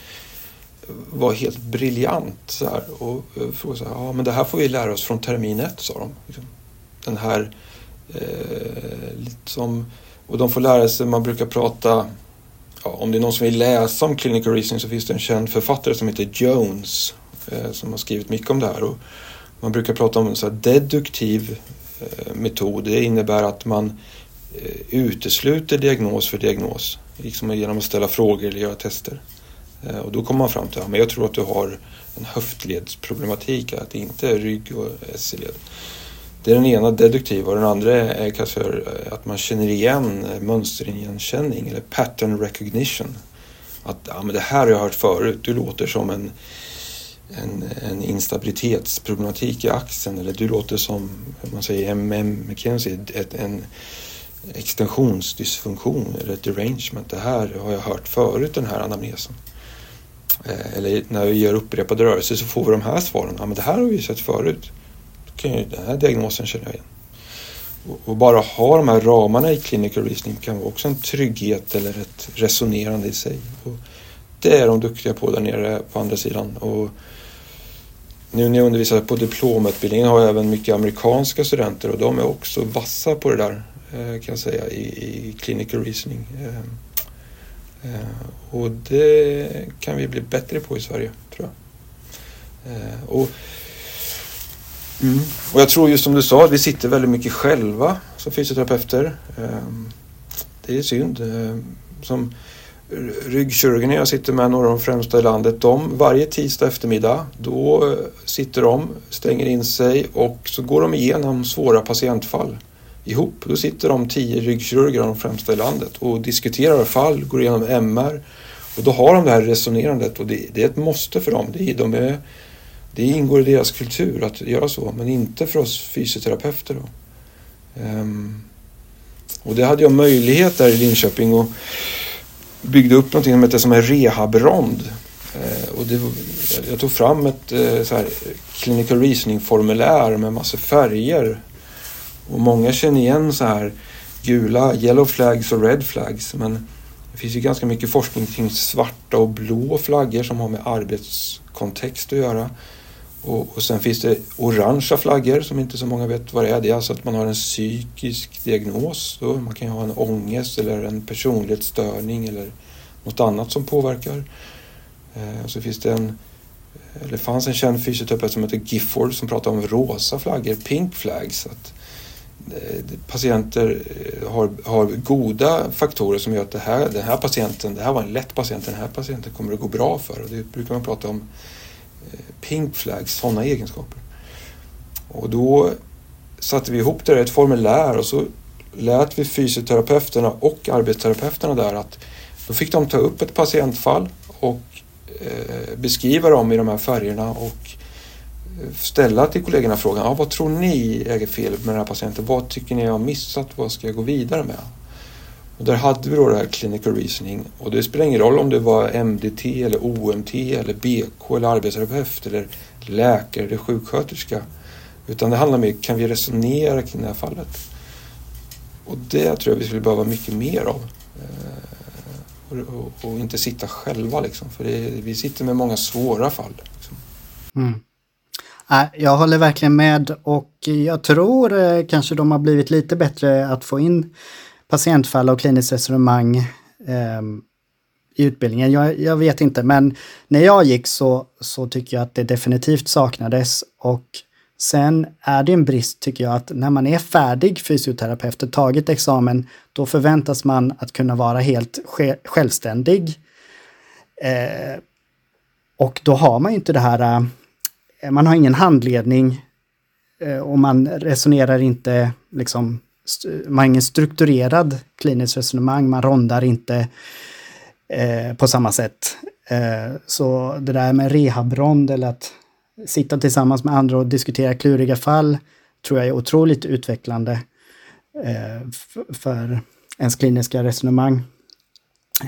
Speaker 2: var helt briljant. Så här. Och eh, frågade så här, ja men det här får vi lära oss från termin 1 sa de. Liksom, den här, eh, liksom, och de får lära sig, man brukar prata ja, om det är någon som vill läsa om clinical reasoning så finns det en känd författare som heter Jones eh, som har skrivit mycket om det här. Och man brukar prata om en så deduktiv eh, metod. Det innebär att man eh, utesluter diagnos för diagnos. Liksom genom att ställa frågor eller göra tester. Eh, och då kommer man fram till att ja, jag tror att du har en höftledsproblematik, att det inte är rygg och SC-led det är den ena deduktiva och den andra är kanske eh, att man känner igen eh, mönsterigenkänning eller pattern recognition. Att ja, men det här har jag hört förut, du låter som en, en, en instabilitetsproblematik i axeln eller du låter som, man säger MM McKenzie, ett, en extensionsdysfunktion eller ett derangement. Det här har jag hört förut den här anamnesen. Eh, eller när vi gör upprepade rörelser så får vi de här svaren. Ja, men det här har vi sett förut kan ju, eh, Den här diagnosen känner jag igen. Och bara ha de här ramarna i clinical reasoning kan vara också en trygghet eller ett resonerande i sig. Och det är de duktiga på där nere på andra sidan. Och nu när jag undervisar på diplomutbildningen har jag även mycket amerikanska studenter och de är också vassa på det där eh, kan jag säga i, i clinical reasoning. Eh, och det kan vi bli bättre på i Sverige tror jag. Och Mm. Och jag tror just som du sa, att vi sitter väldigt mycket själva som fysioterapeuter. Ehm, det är synd. Ehm, som ryggkirurgerna jag sitter med, några av de främsta i landet, de varje tisdag eftermiddag då eh, sitter de, stänger in sig och så går de igenom svåra patientfall ihop. Då sitter de tio ryggkirurger av de främsta i landet och diskuterar fall, går igenom MR och då har de det här resonerandet och det, det är ett måste för dem. De är det ingår i deras kultur att göra så, men inte för oss fysioterapeuter. Då. Um, och det hade jag möjlighet där i Linköping och byggde upp någonting som heter som en rehabrond. Uh, och det, jag tog fram ett uh, så här, clinical reasoning-formulär med massor färger. Och många känner igen så här gula yellow flags och red flags. Men det finns ju ganska mycket forskning kring svarta och blå flaggor som har med arbetskontext att göra. Och, och sen finns det orangea flaggor som inte så många vet vad det är. Det är alltså att man har en psykisk diagnos. Då. Man kan ju ha en ångest eller en personlighetsstörning eller något annat som påverkar. Eh, så finns det en, eller fanns en känd fysioterapeut som heter Gifford som pratade om rosa flaggor, pink flags. Att, eh, patienter eh, har, har goda faktorer som gör att det här, den här patienten, det här var en lätt patient, den här patienten kommer det gå bra för. Och det brukar man prata om Eh, pink flags, sådana egenskaper. Och då satte vi ihop det i ett formulär och så lät vi fysioterapeuterna och arbetsterapeuterna där att då fick de ta upp ett patientfall och eh, beskriva dem i de här färgerna och eh, ställa till kollegorna frågan, ah, vad tror ni äger fel med den här patienten? Vad tycker ni jag har missat? Vad ska jag gå vidare med? Och där hade vi då det här clinical reasoning och det spelar ingen roll om det var MDT eller OMT eller BK eller arbetsterapeut eller läkare eller sjuksköterska. Utan det handlar mer kan vi resonera kring det här fallet? Och det tror jag vi skulle behöva mycket mer av. Eh, och, och, och inte sitta själva liksom, för det, vi sitter med många svåra fall. Liksom.
Speaker 1: Mm. Jag håller verkligen med och jag tror eh, kanske de har blivit lite bättre att få in patientfall och kliniskt resonemang eh, i utbildningen. Jag, jag, vet inte, men när jag gick så, så tycker jag att det definitivt saknades. Och sen är det en brist, tycker jag, att när man är färdig fysioterapeut och tagit examen, då förväntas man att kunna vara helt självständig. Eh, och då har man ju inte det här, eh, man har ingen handledning eh, och man resonerar inte liksom man har ingen strukturerad kliniskt resonemang, man rondar inte eh, på samma sätt. Eh, så det där med rehabrond eller att sitta tillsammans med andra och diskutera kluriga fall tror jag är otroligt utvecklande eh, för ens kliniska resonemang.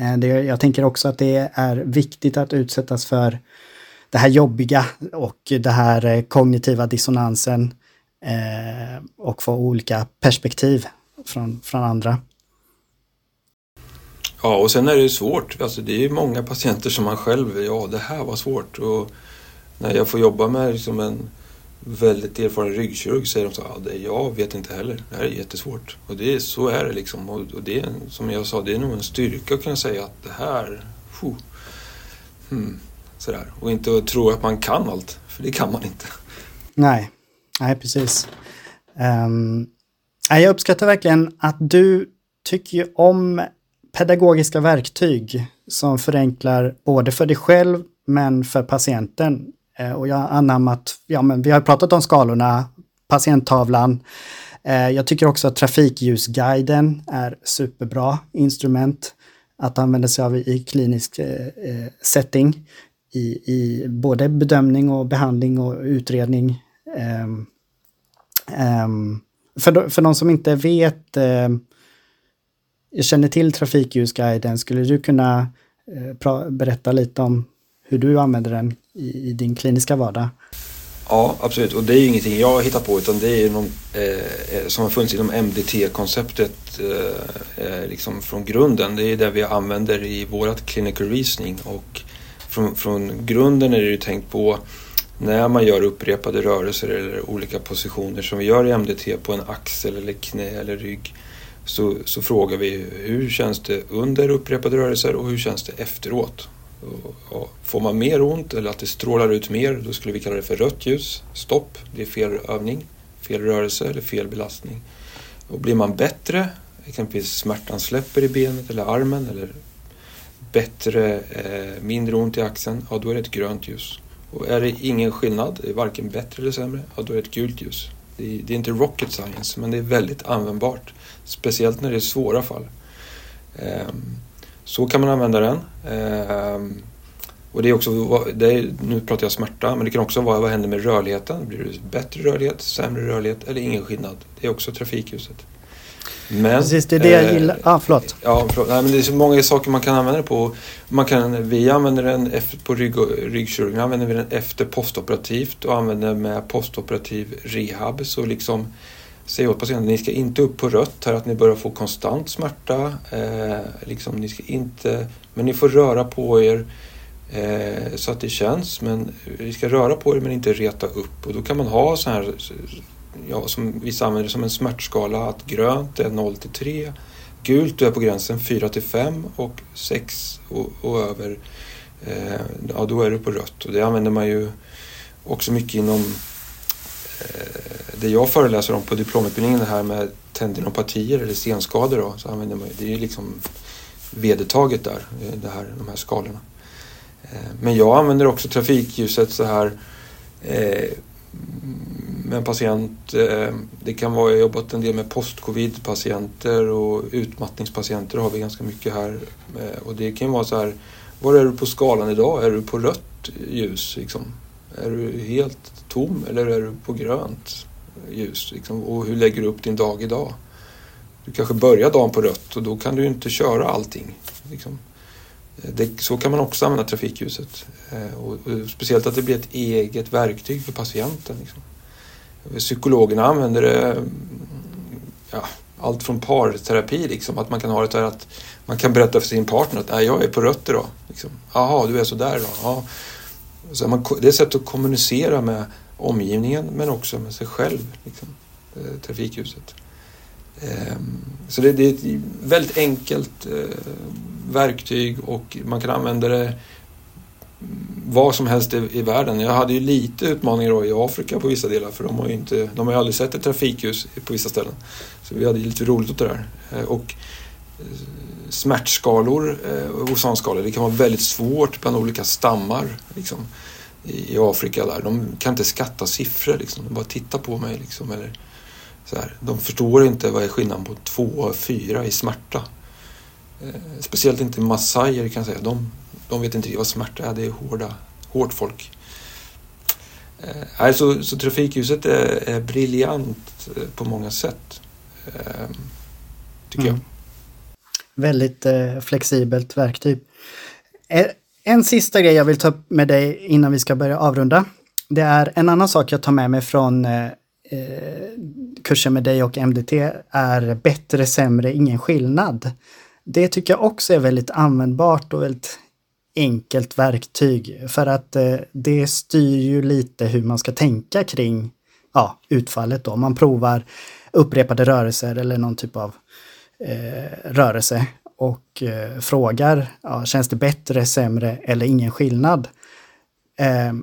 Speaker 1: Eh, det, jag tänker också att det är viktigt att utsättas för det här jobbiga och det här eh, kognitiva dissonansen eh, och få olika perspektiv från, från andra.
Speaker 2: Ja, och sen är det svårt. Alltså, det är många patienter som man själv, ja det här var svårt. Och när jag får jobba med liksom en väldigt erfaren ryggkirurg säger de så ja, det, jag vet inte heller. Det här är jättesvårt. Och det, så är det liksom. Och, och det är, som jag sa, det är nog en styrka att kunna säga att det här, puh, hmm, sådär. Och inte tro att man kan allt, för det kan man inte.
Speaker 1: Nej, Nej, precis. Um, jag uppskattar verkligen att du tycker om pedagogiska verktyg som förenklar både för dig själv men för patienten. Eh, och jag har anammat, ja men vi har pratat om skalorna patienttavlan. Eh, jag tycker också att trafikljusguiden är superbra instrument att använda sig av i klinisk eh, setting. I, I både bedömning och behandling och utredning. Um, um, för, för de som inte vet, um, jag känner till trafikljusguiden, skulle du kunna uh, berätta lite om hur du använder den i, i, din kliniska vardag?
Speaker 2: Ja, absolut. Och det är ju ingenting jag hittar på utan det är ju någon, eh, eh som har funnits inom MDT-konceptet eh, eh, liksom från grunden. Det är det vi använder i vårat clinical reasoning och från, från grunden är det ju tänkt på när man gör upprepade rörelser eller olika positioner som vi gör i MDT på en axel eller knä eller rygg så, så frågar vi hur känns det under upprepade rörelser och hur känns det efteråt? Och, och får man mer ont eller att det strålar ut mer då skulle vi kalla det för rött ljus, stopp, det är fel övning, fel rörelse eller fel belastning. Och blir man bättre, exempelvis smärtan släpper i benet eller armen eller bättre, eh, mindre ont i axeln, ja då är det ett grönt ljus. Och är det ingen skillnad, det är varken bättre eller sämre, ja då är det ett gult ljus. Det är, det är inte rocket science, men det är väldigt användbart. Speciellt när det är svåra fall. Ehm, så kan man använda den. Ehm, och det är också, det är, nu pratar jag smärta, men det kan också vara vad händer med rörligheten? Blir det bättre rörlighet, sämre rörlighet eller ingen skillnad? Det är också trafikljuset.
Speaker 1: Men, Precis, det är det jag eh, gillar. Ah, förlåt.
Speaker 2: Ja, förlåt. Nej, men det är så många saker man kan använda det på. Man kan, vi använder den efter, på rygg, ryggkirurgen använder vi den efter postoperativt och använder med postoperativ rehab. Så liksom säger åt patienten, ni ska inte upp på rött här att ni börjar få konstant smärta. Eh, liksom, ni ska inte, men ni får röra på er eh, så att det känns. Men vi ska röra på er men inte reta upp. Och då kan man ha så här ja, som vissa använder som en smärtskala, att grönt är 0 till 3, gult du är på gränsen 4 till 5 och 6 och, och över, eh, ja då är du på rött. Och det använder man ju också mycket inom eh, det jag föreläser om på diplomutbildningen, det här med tendinopatier eller senskador, då, så använder man det är ju liksom vedertaget där, eh, det här, de här skalorna. Eh, men jag använder också trafikljuset så här eh, med en patient. Eh, det kan vara, jag har jobbat en del med post-covid-patienter och utmattningspatienter har vi ganska mycket här. Eh, och det kan vara så här, var är du på skalan idag? Är du på rött ljus? Liksom? Är du helt tom eller är du på grönt ljus? Liksom? Och hur lägger du upp din dag idag? Du kanske börjar dagen på rött och då kan du inte köra allting. Liksom. Det, så kan man också använda trafikljuset. Eh, och, och, speciellt att det blir ett eget verktyg för patienten. Liksom. Psykologerna använder det mm, ja, allt från parterapi, liksom, att man kan ha det där att man kan berätta för sin partner att jag är på rött idag. Liksom. Jaha, du är sådär då. Ja. Så man, det är ett sätt att kommunicera med omgivningen men också med sig själv, liksom, eh, trafikljuset. Ehm, så det, det, är ett väldigt enkelt eh, verktyg och man kan använda det vad som helst i, i, världen. Jag hade ju lite utmaningar i Afrika på vissa delar för de har ju, inte, de har ju aldrig sett ett trafikljus på vissa ställen. Så vi hade lite roligt åt det där. Eh, och eh, smärtskalor eh, och ozonskalor, det kan vara väldigt svårt bland olika stammar liksom, i, Afrika. där. De kan inte skatta siffror, liksom. de bara tittar på mig. Liksom, eller, så här. De förstår inte vad är skillnaden på två och fyra i smärta. Speciellt inte massajer kan jag säga. De, de vet inte vad smärta är, det är hårda, hårt folk. Eh, alltså, så trafikljuset är, är briljant eh, på många sätt. Eh, tycker mm. jag.
Speaker 1: Väldigt eh, flexibelt verktyg. Eh, en sista grej jag vill ta upp med dig innan vi ska börja avrunda. Det är en annan sak jag tar med mig från eh, kursen med dig och MDT är bättre, sämre, ingen skillnad. Det tycker jag också är väldigt användbart och väldigt enkelt verktyg för att eh, det styr ju lite hur man ska tänka kring ja, utfallet då. Man provar upprepade rörelser eller någon typ av eh, rörelse och eh, frågar, ja, känns det bättre, sämre eller ingen skillnad? Eh,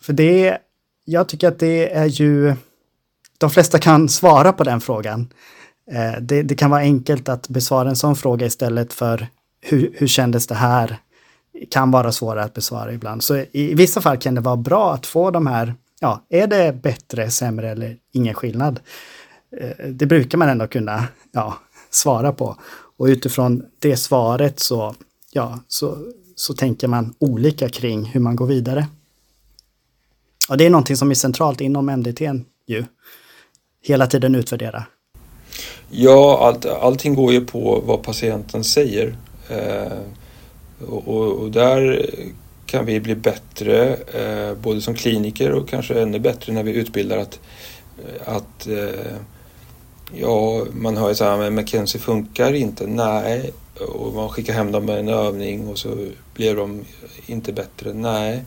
Speaker 1: för det, jag tycker att det är ju, de flesta kan svara på den frågan. Eh, det, det, kan vara enkelt att besvara en sån fråga istället för hur, hur kändes det här? kan vara svårare att besvara ibland. Så i vissa fall kan det vara bra att få de här ja, är det bättre, sämre eller ingen skillnad? Eh, det brukar man ändå kunna ja, svara på. Och utifrån det svaret så, ja, så, så tänker man olika kring hur man går vidare. Och det är någonting som är centralt inom MDT ju. Hela tiden utvärdera.
Speaker 2: Ja, allt, allting går ju på vad patienten säger. Eh, och, och, där kan vi bli bättre, eh, både som kliniker och kanske ännu bättre när vi utbildar att, att eh, ja, man hör ju så här, men McKenzie funkar inte. Nej, och man skickar hem dem med en övning och så blir de inte bättre. Nej.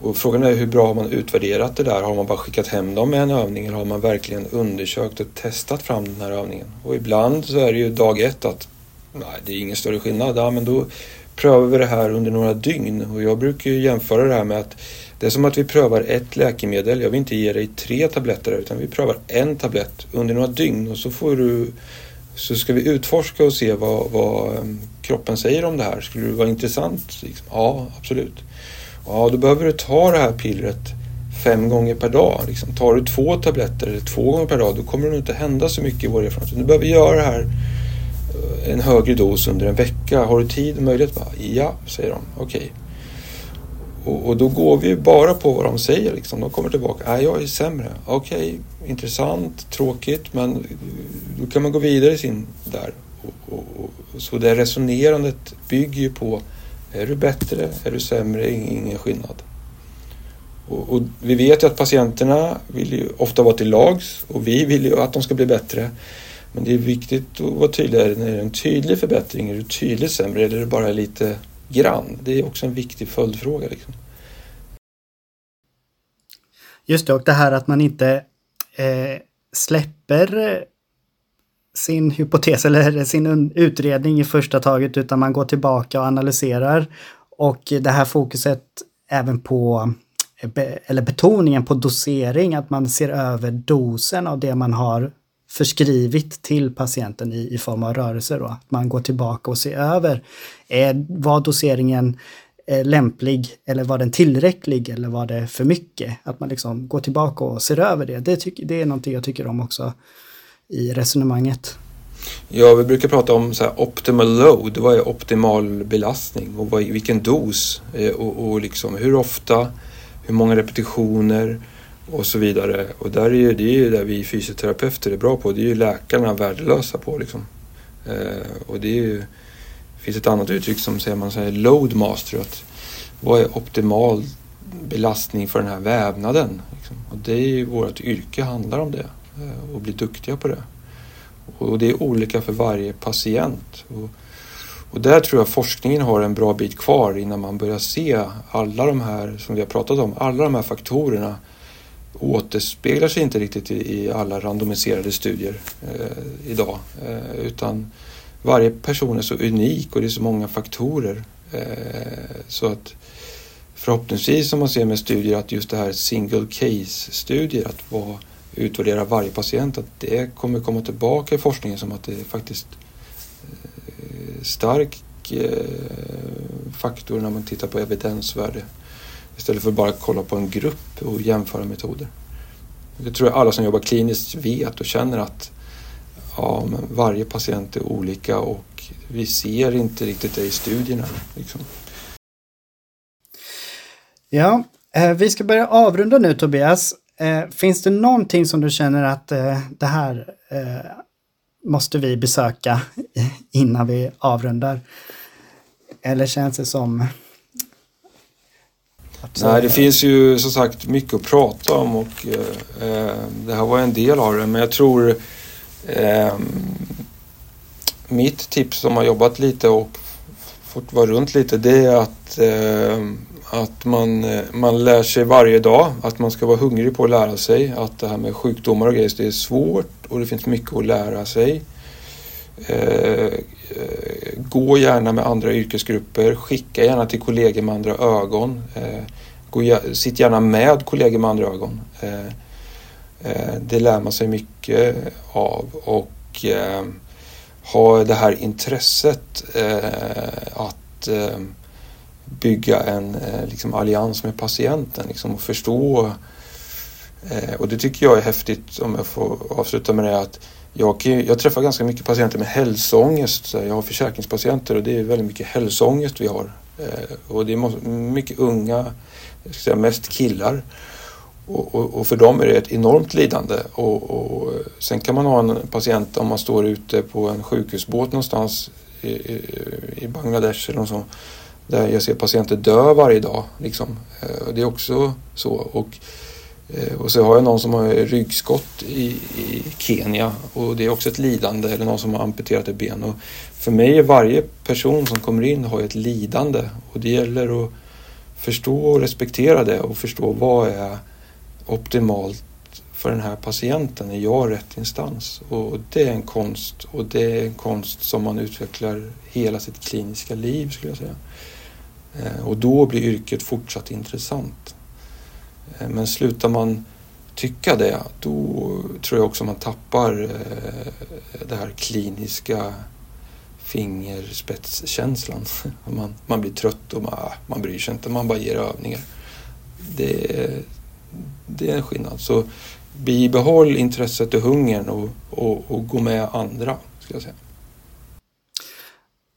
Speaker 2: Och frågan är hur bra har man utvärderat det där? Har man bara skickat hem dem med en övning eller har man verkligen undersökt och testat fram den här övningen? Och ibland så är det ju dag ett att nej, det är ingen större skillnad. Ja, men då prövar vi det här under några dygn och jag brukar ju jämföra det här med att det är som att vi prövar ett läkemedel. Jag vill inte ge dig tre tabletter utan vi prövar en tablett under några dygn och så får du så ska vi utforska och se vad, vad eh, kroppen säger om det här. Skulle det vara intressant? Liksom? Ja, absolut. Ja, då behöver du ta det här pillret fem gånger per dag. Liksom. Tar du två tabletter eller två gånger per dag då kommer det nog inte hända så mycket i vår erfarenhet. Du behöver göra det här eh, en högre dos under en vecka. Har du tid och möjlighet? Ja, säger de. Okej. Okay. Och, och, då går vi bara på vad de säger. Liksom. De kommer tillbaka. Nej, jag är sämre. Okej, okay, intressant, tråkigt, men eh, då kan man gå vidare i sin där. Och, och, så det resonerandet bygger ju på är du bättre? Är du sämre? Ingen skillnad. Och, och, vi vet ju att patienterna vill ju ofta vara till lags och vi vill ju att de ska bli bättre. Men det är viktigt att vara tydlig. Är det en tydlig förbättring? Är du tydligt sämre eller är det bara lite grann? Det är också en viktig följdfråga. Liksom.
Speaker 1: Just det, och det här att man inte eh, släpper sin hypotes eller sin utredning i första taget utan man går tillbaka och analyserar. Och det här fokuset även på, eh, eller betoningen på dosering, att man ser över dosen av det man har förskrivit till patienten i, i form av rörelser Då. Att man går tillbaka och ser över, är, var doseringen är lämplig eller var den tillräcklig eller var det för mycket? Att man liksom går tillbaka och ser över det. Det, tycker, det är någonting jag tycker om också i resonemanget.
Speaker 2: Ja, vi brukar prata om så optimal load. Vad är optimal belastning och vad, vilken dos eh, och, och liksom hur ofta, hur många repetitioner och så vidare. Och där är ju, det är ju där vi fysioterapeuter är bra på. Det är ju läkarna värdelösa på liksom. Eh, och det är ju, det finns ett annat uttryck som säger man säger load master. Att vad är optimal belastning för den här vävnaden? Liksom. Och det är ju vårt yrke handlar om det Eh, och bli duktiga på det. Och det är olika för varje patient. Och, och där tror jag forskningen har en bra bit kvar innan man börjar se alla de här som vi har pratat om, alla de här faktorerna återspeglar sig inte riktigt i, i alla randomiserade studier eh, idag. Eh, utan varje person är så unik och det är så många faktorer. Eh, så att förhoppningsvis som man ser med studier att just det här single case-studier, att vara utvärdera varje patient, att det kommer komma tillbaka i forskningen som att det är faktiskt eh, stark eh, faktor när man tittar på evidensvärde istället för att bara kolla på en grupp och jämföra metoder. Det tror jag alla som jobbar kliniskt vet och känner att ja, men varje patient är olika och vi ser inte riktigt det i studierna. Liksom.
Speaker 1: Ja, eh, vi ska börja avrunda nu Tobias. Eh, finns det någonting som du känner att eh, det här eh, måste vi besöka innan vi avrundar? Eller känns det som...
Speaker 2: Eh, Nej, det finns ju som sagt mycket att prata om och eh, eh det här var en del av det. Men jag tror eh, mitt tips som har jobbat lite och fått vara runt lite det är att eh, att man, eh, man lär sig varje dag, att man ska vara hungrig på att lära sig. Att det här med sjukdomar och grejer, det är svårt och det finns mycket att lära sig. Eh, eh, gå gärna med andra yrkesgrupper, skicka gärna till kollegor med andra ögon. Eh, gå, sitt gärna med kollegor med andra ögon. Eh, eh det lär man sig mycket av och eh, ha det här intresset att bygga en eh, liksom, allians med patienten liksom, och förstå Eh, och det tycker jag är häftigt om jag får avsluta med det att jag, jag träffar ganska mycket patienter med hälsoångest. Jag har försäkringspatienter och det är väldigt mycket hälsoångest vi har. Eh, och det är mycket unga, jag ska säga mest killar. Och, och, och, för dem är det ett enormt lidande. Och, och, eh, sen kan man ha en patient om man står ute på en sjukhusbåt någonstans i, i, i Bangladesh eller något sånt, där jag ser patienter dö varje dag. Liksom. Eh, det är också så. Och, eh, och så har jag någon som har ryggskott i, i Kenya och det är också ett lidande eller någon som har amputerat ett ben. Och för mig är varje person som kommer in har ett lidande och det gäller att förstå och respektera det och förstå vad är optimalt för den här patienten? Är jag rätt instans? Och det är en konst och det är en konst som man utvecklar hela sitt kliniska liv skulle jag säga. Eh, och då blir yrket fortsatt intressant. Eh, men slutar man tycka det, då tror jag också man tappar eh, det här kliniska fingerspetskänslan. Man, man blir trött och man, man bryr sig inte, man bara ger övningar. Det, det är en skillnad. Så bibehåll intresset och hungern och, och, och gå med andra, ska jag säga.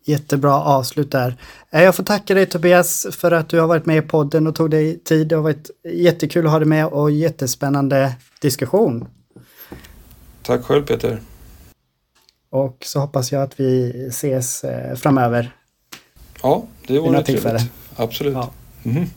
Speaker 1: Jättebra avslut där. Eh, jag får tacka dig Tobias för att du har varit med i podden och tog dig tid. Det har varit jättekul att ha dig med och jättespännande diskussion.
Speaker 2: Tack själv Peter.
Speaker 1: Och så hoppas jag att vi ses eh, framöver.
Speaker 2: Ja, det vore trevligt. Absolut. Ja. Mm -hmm.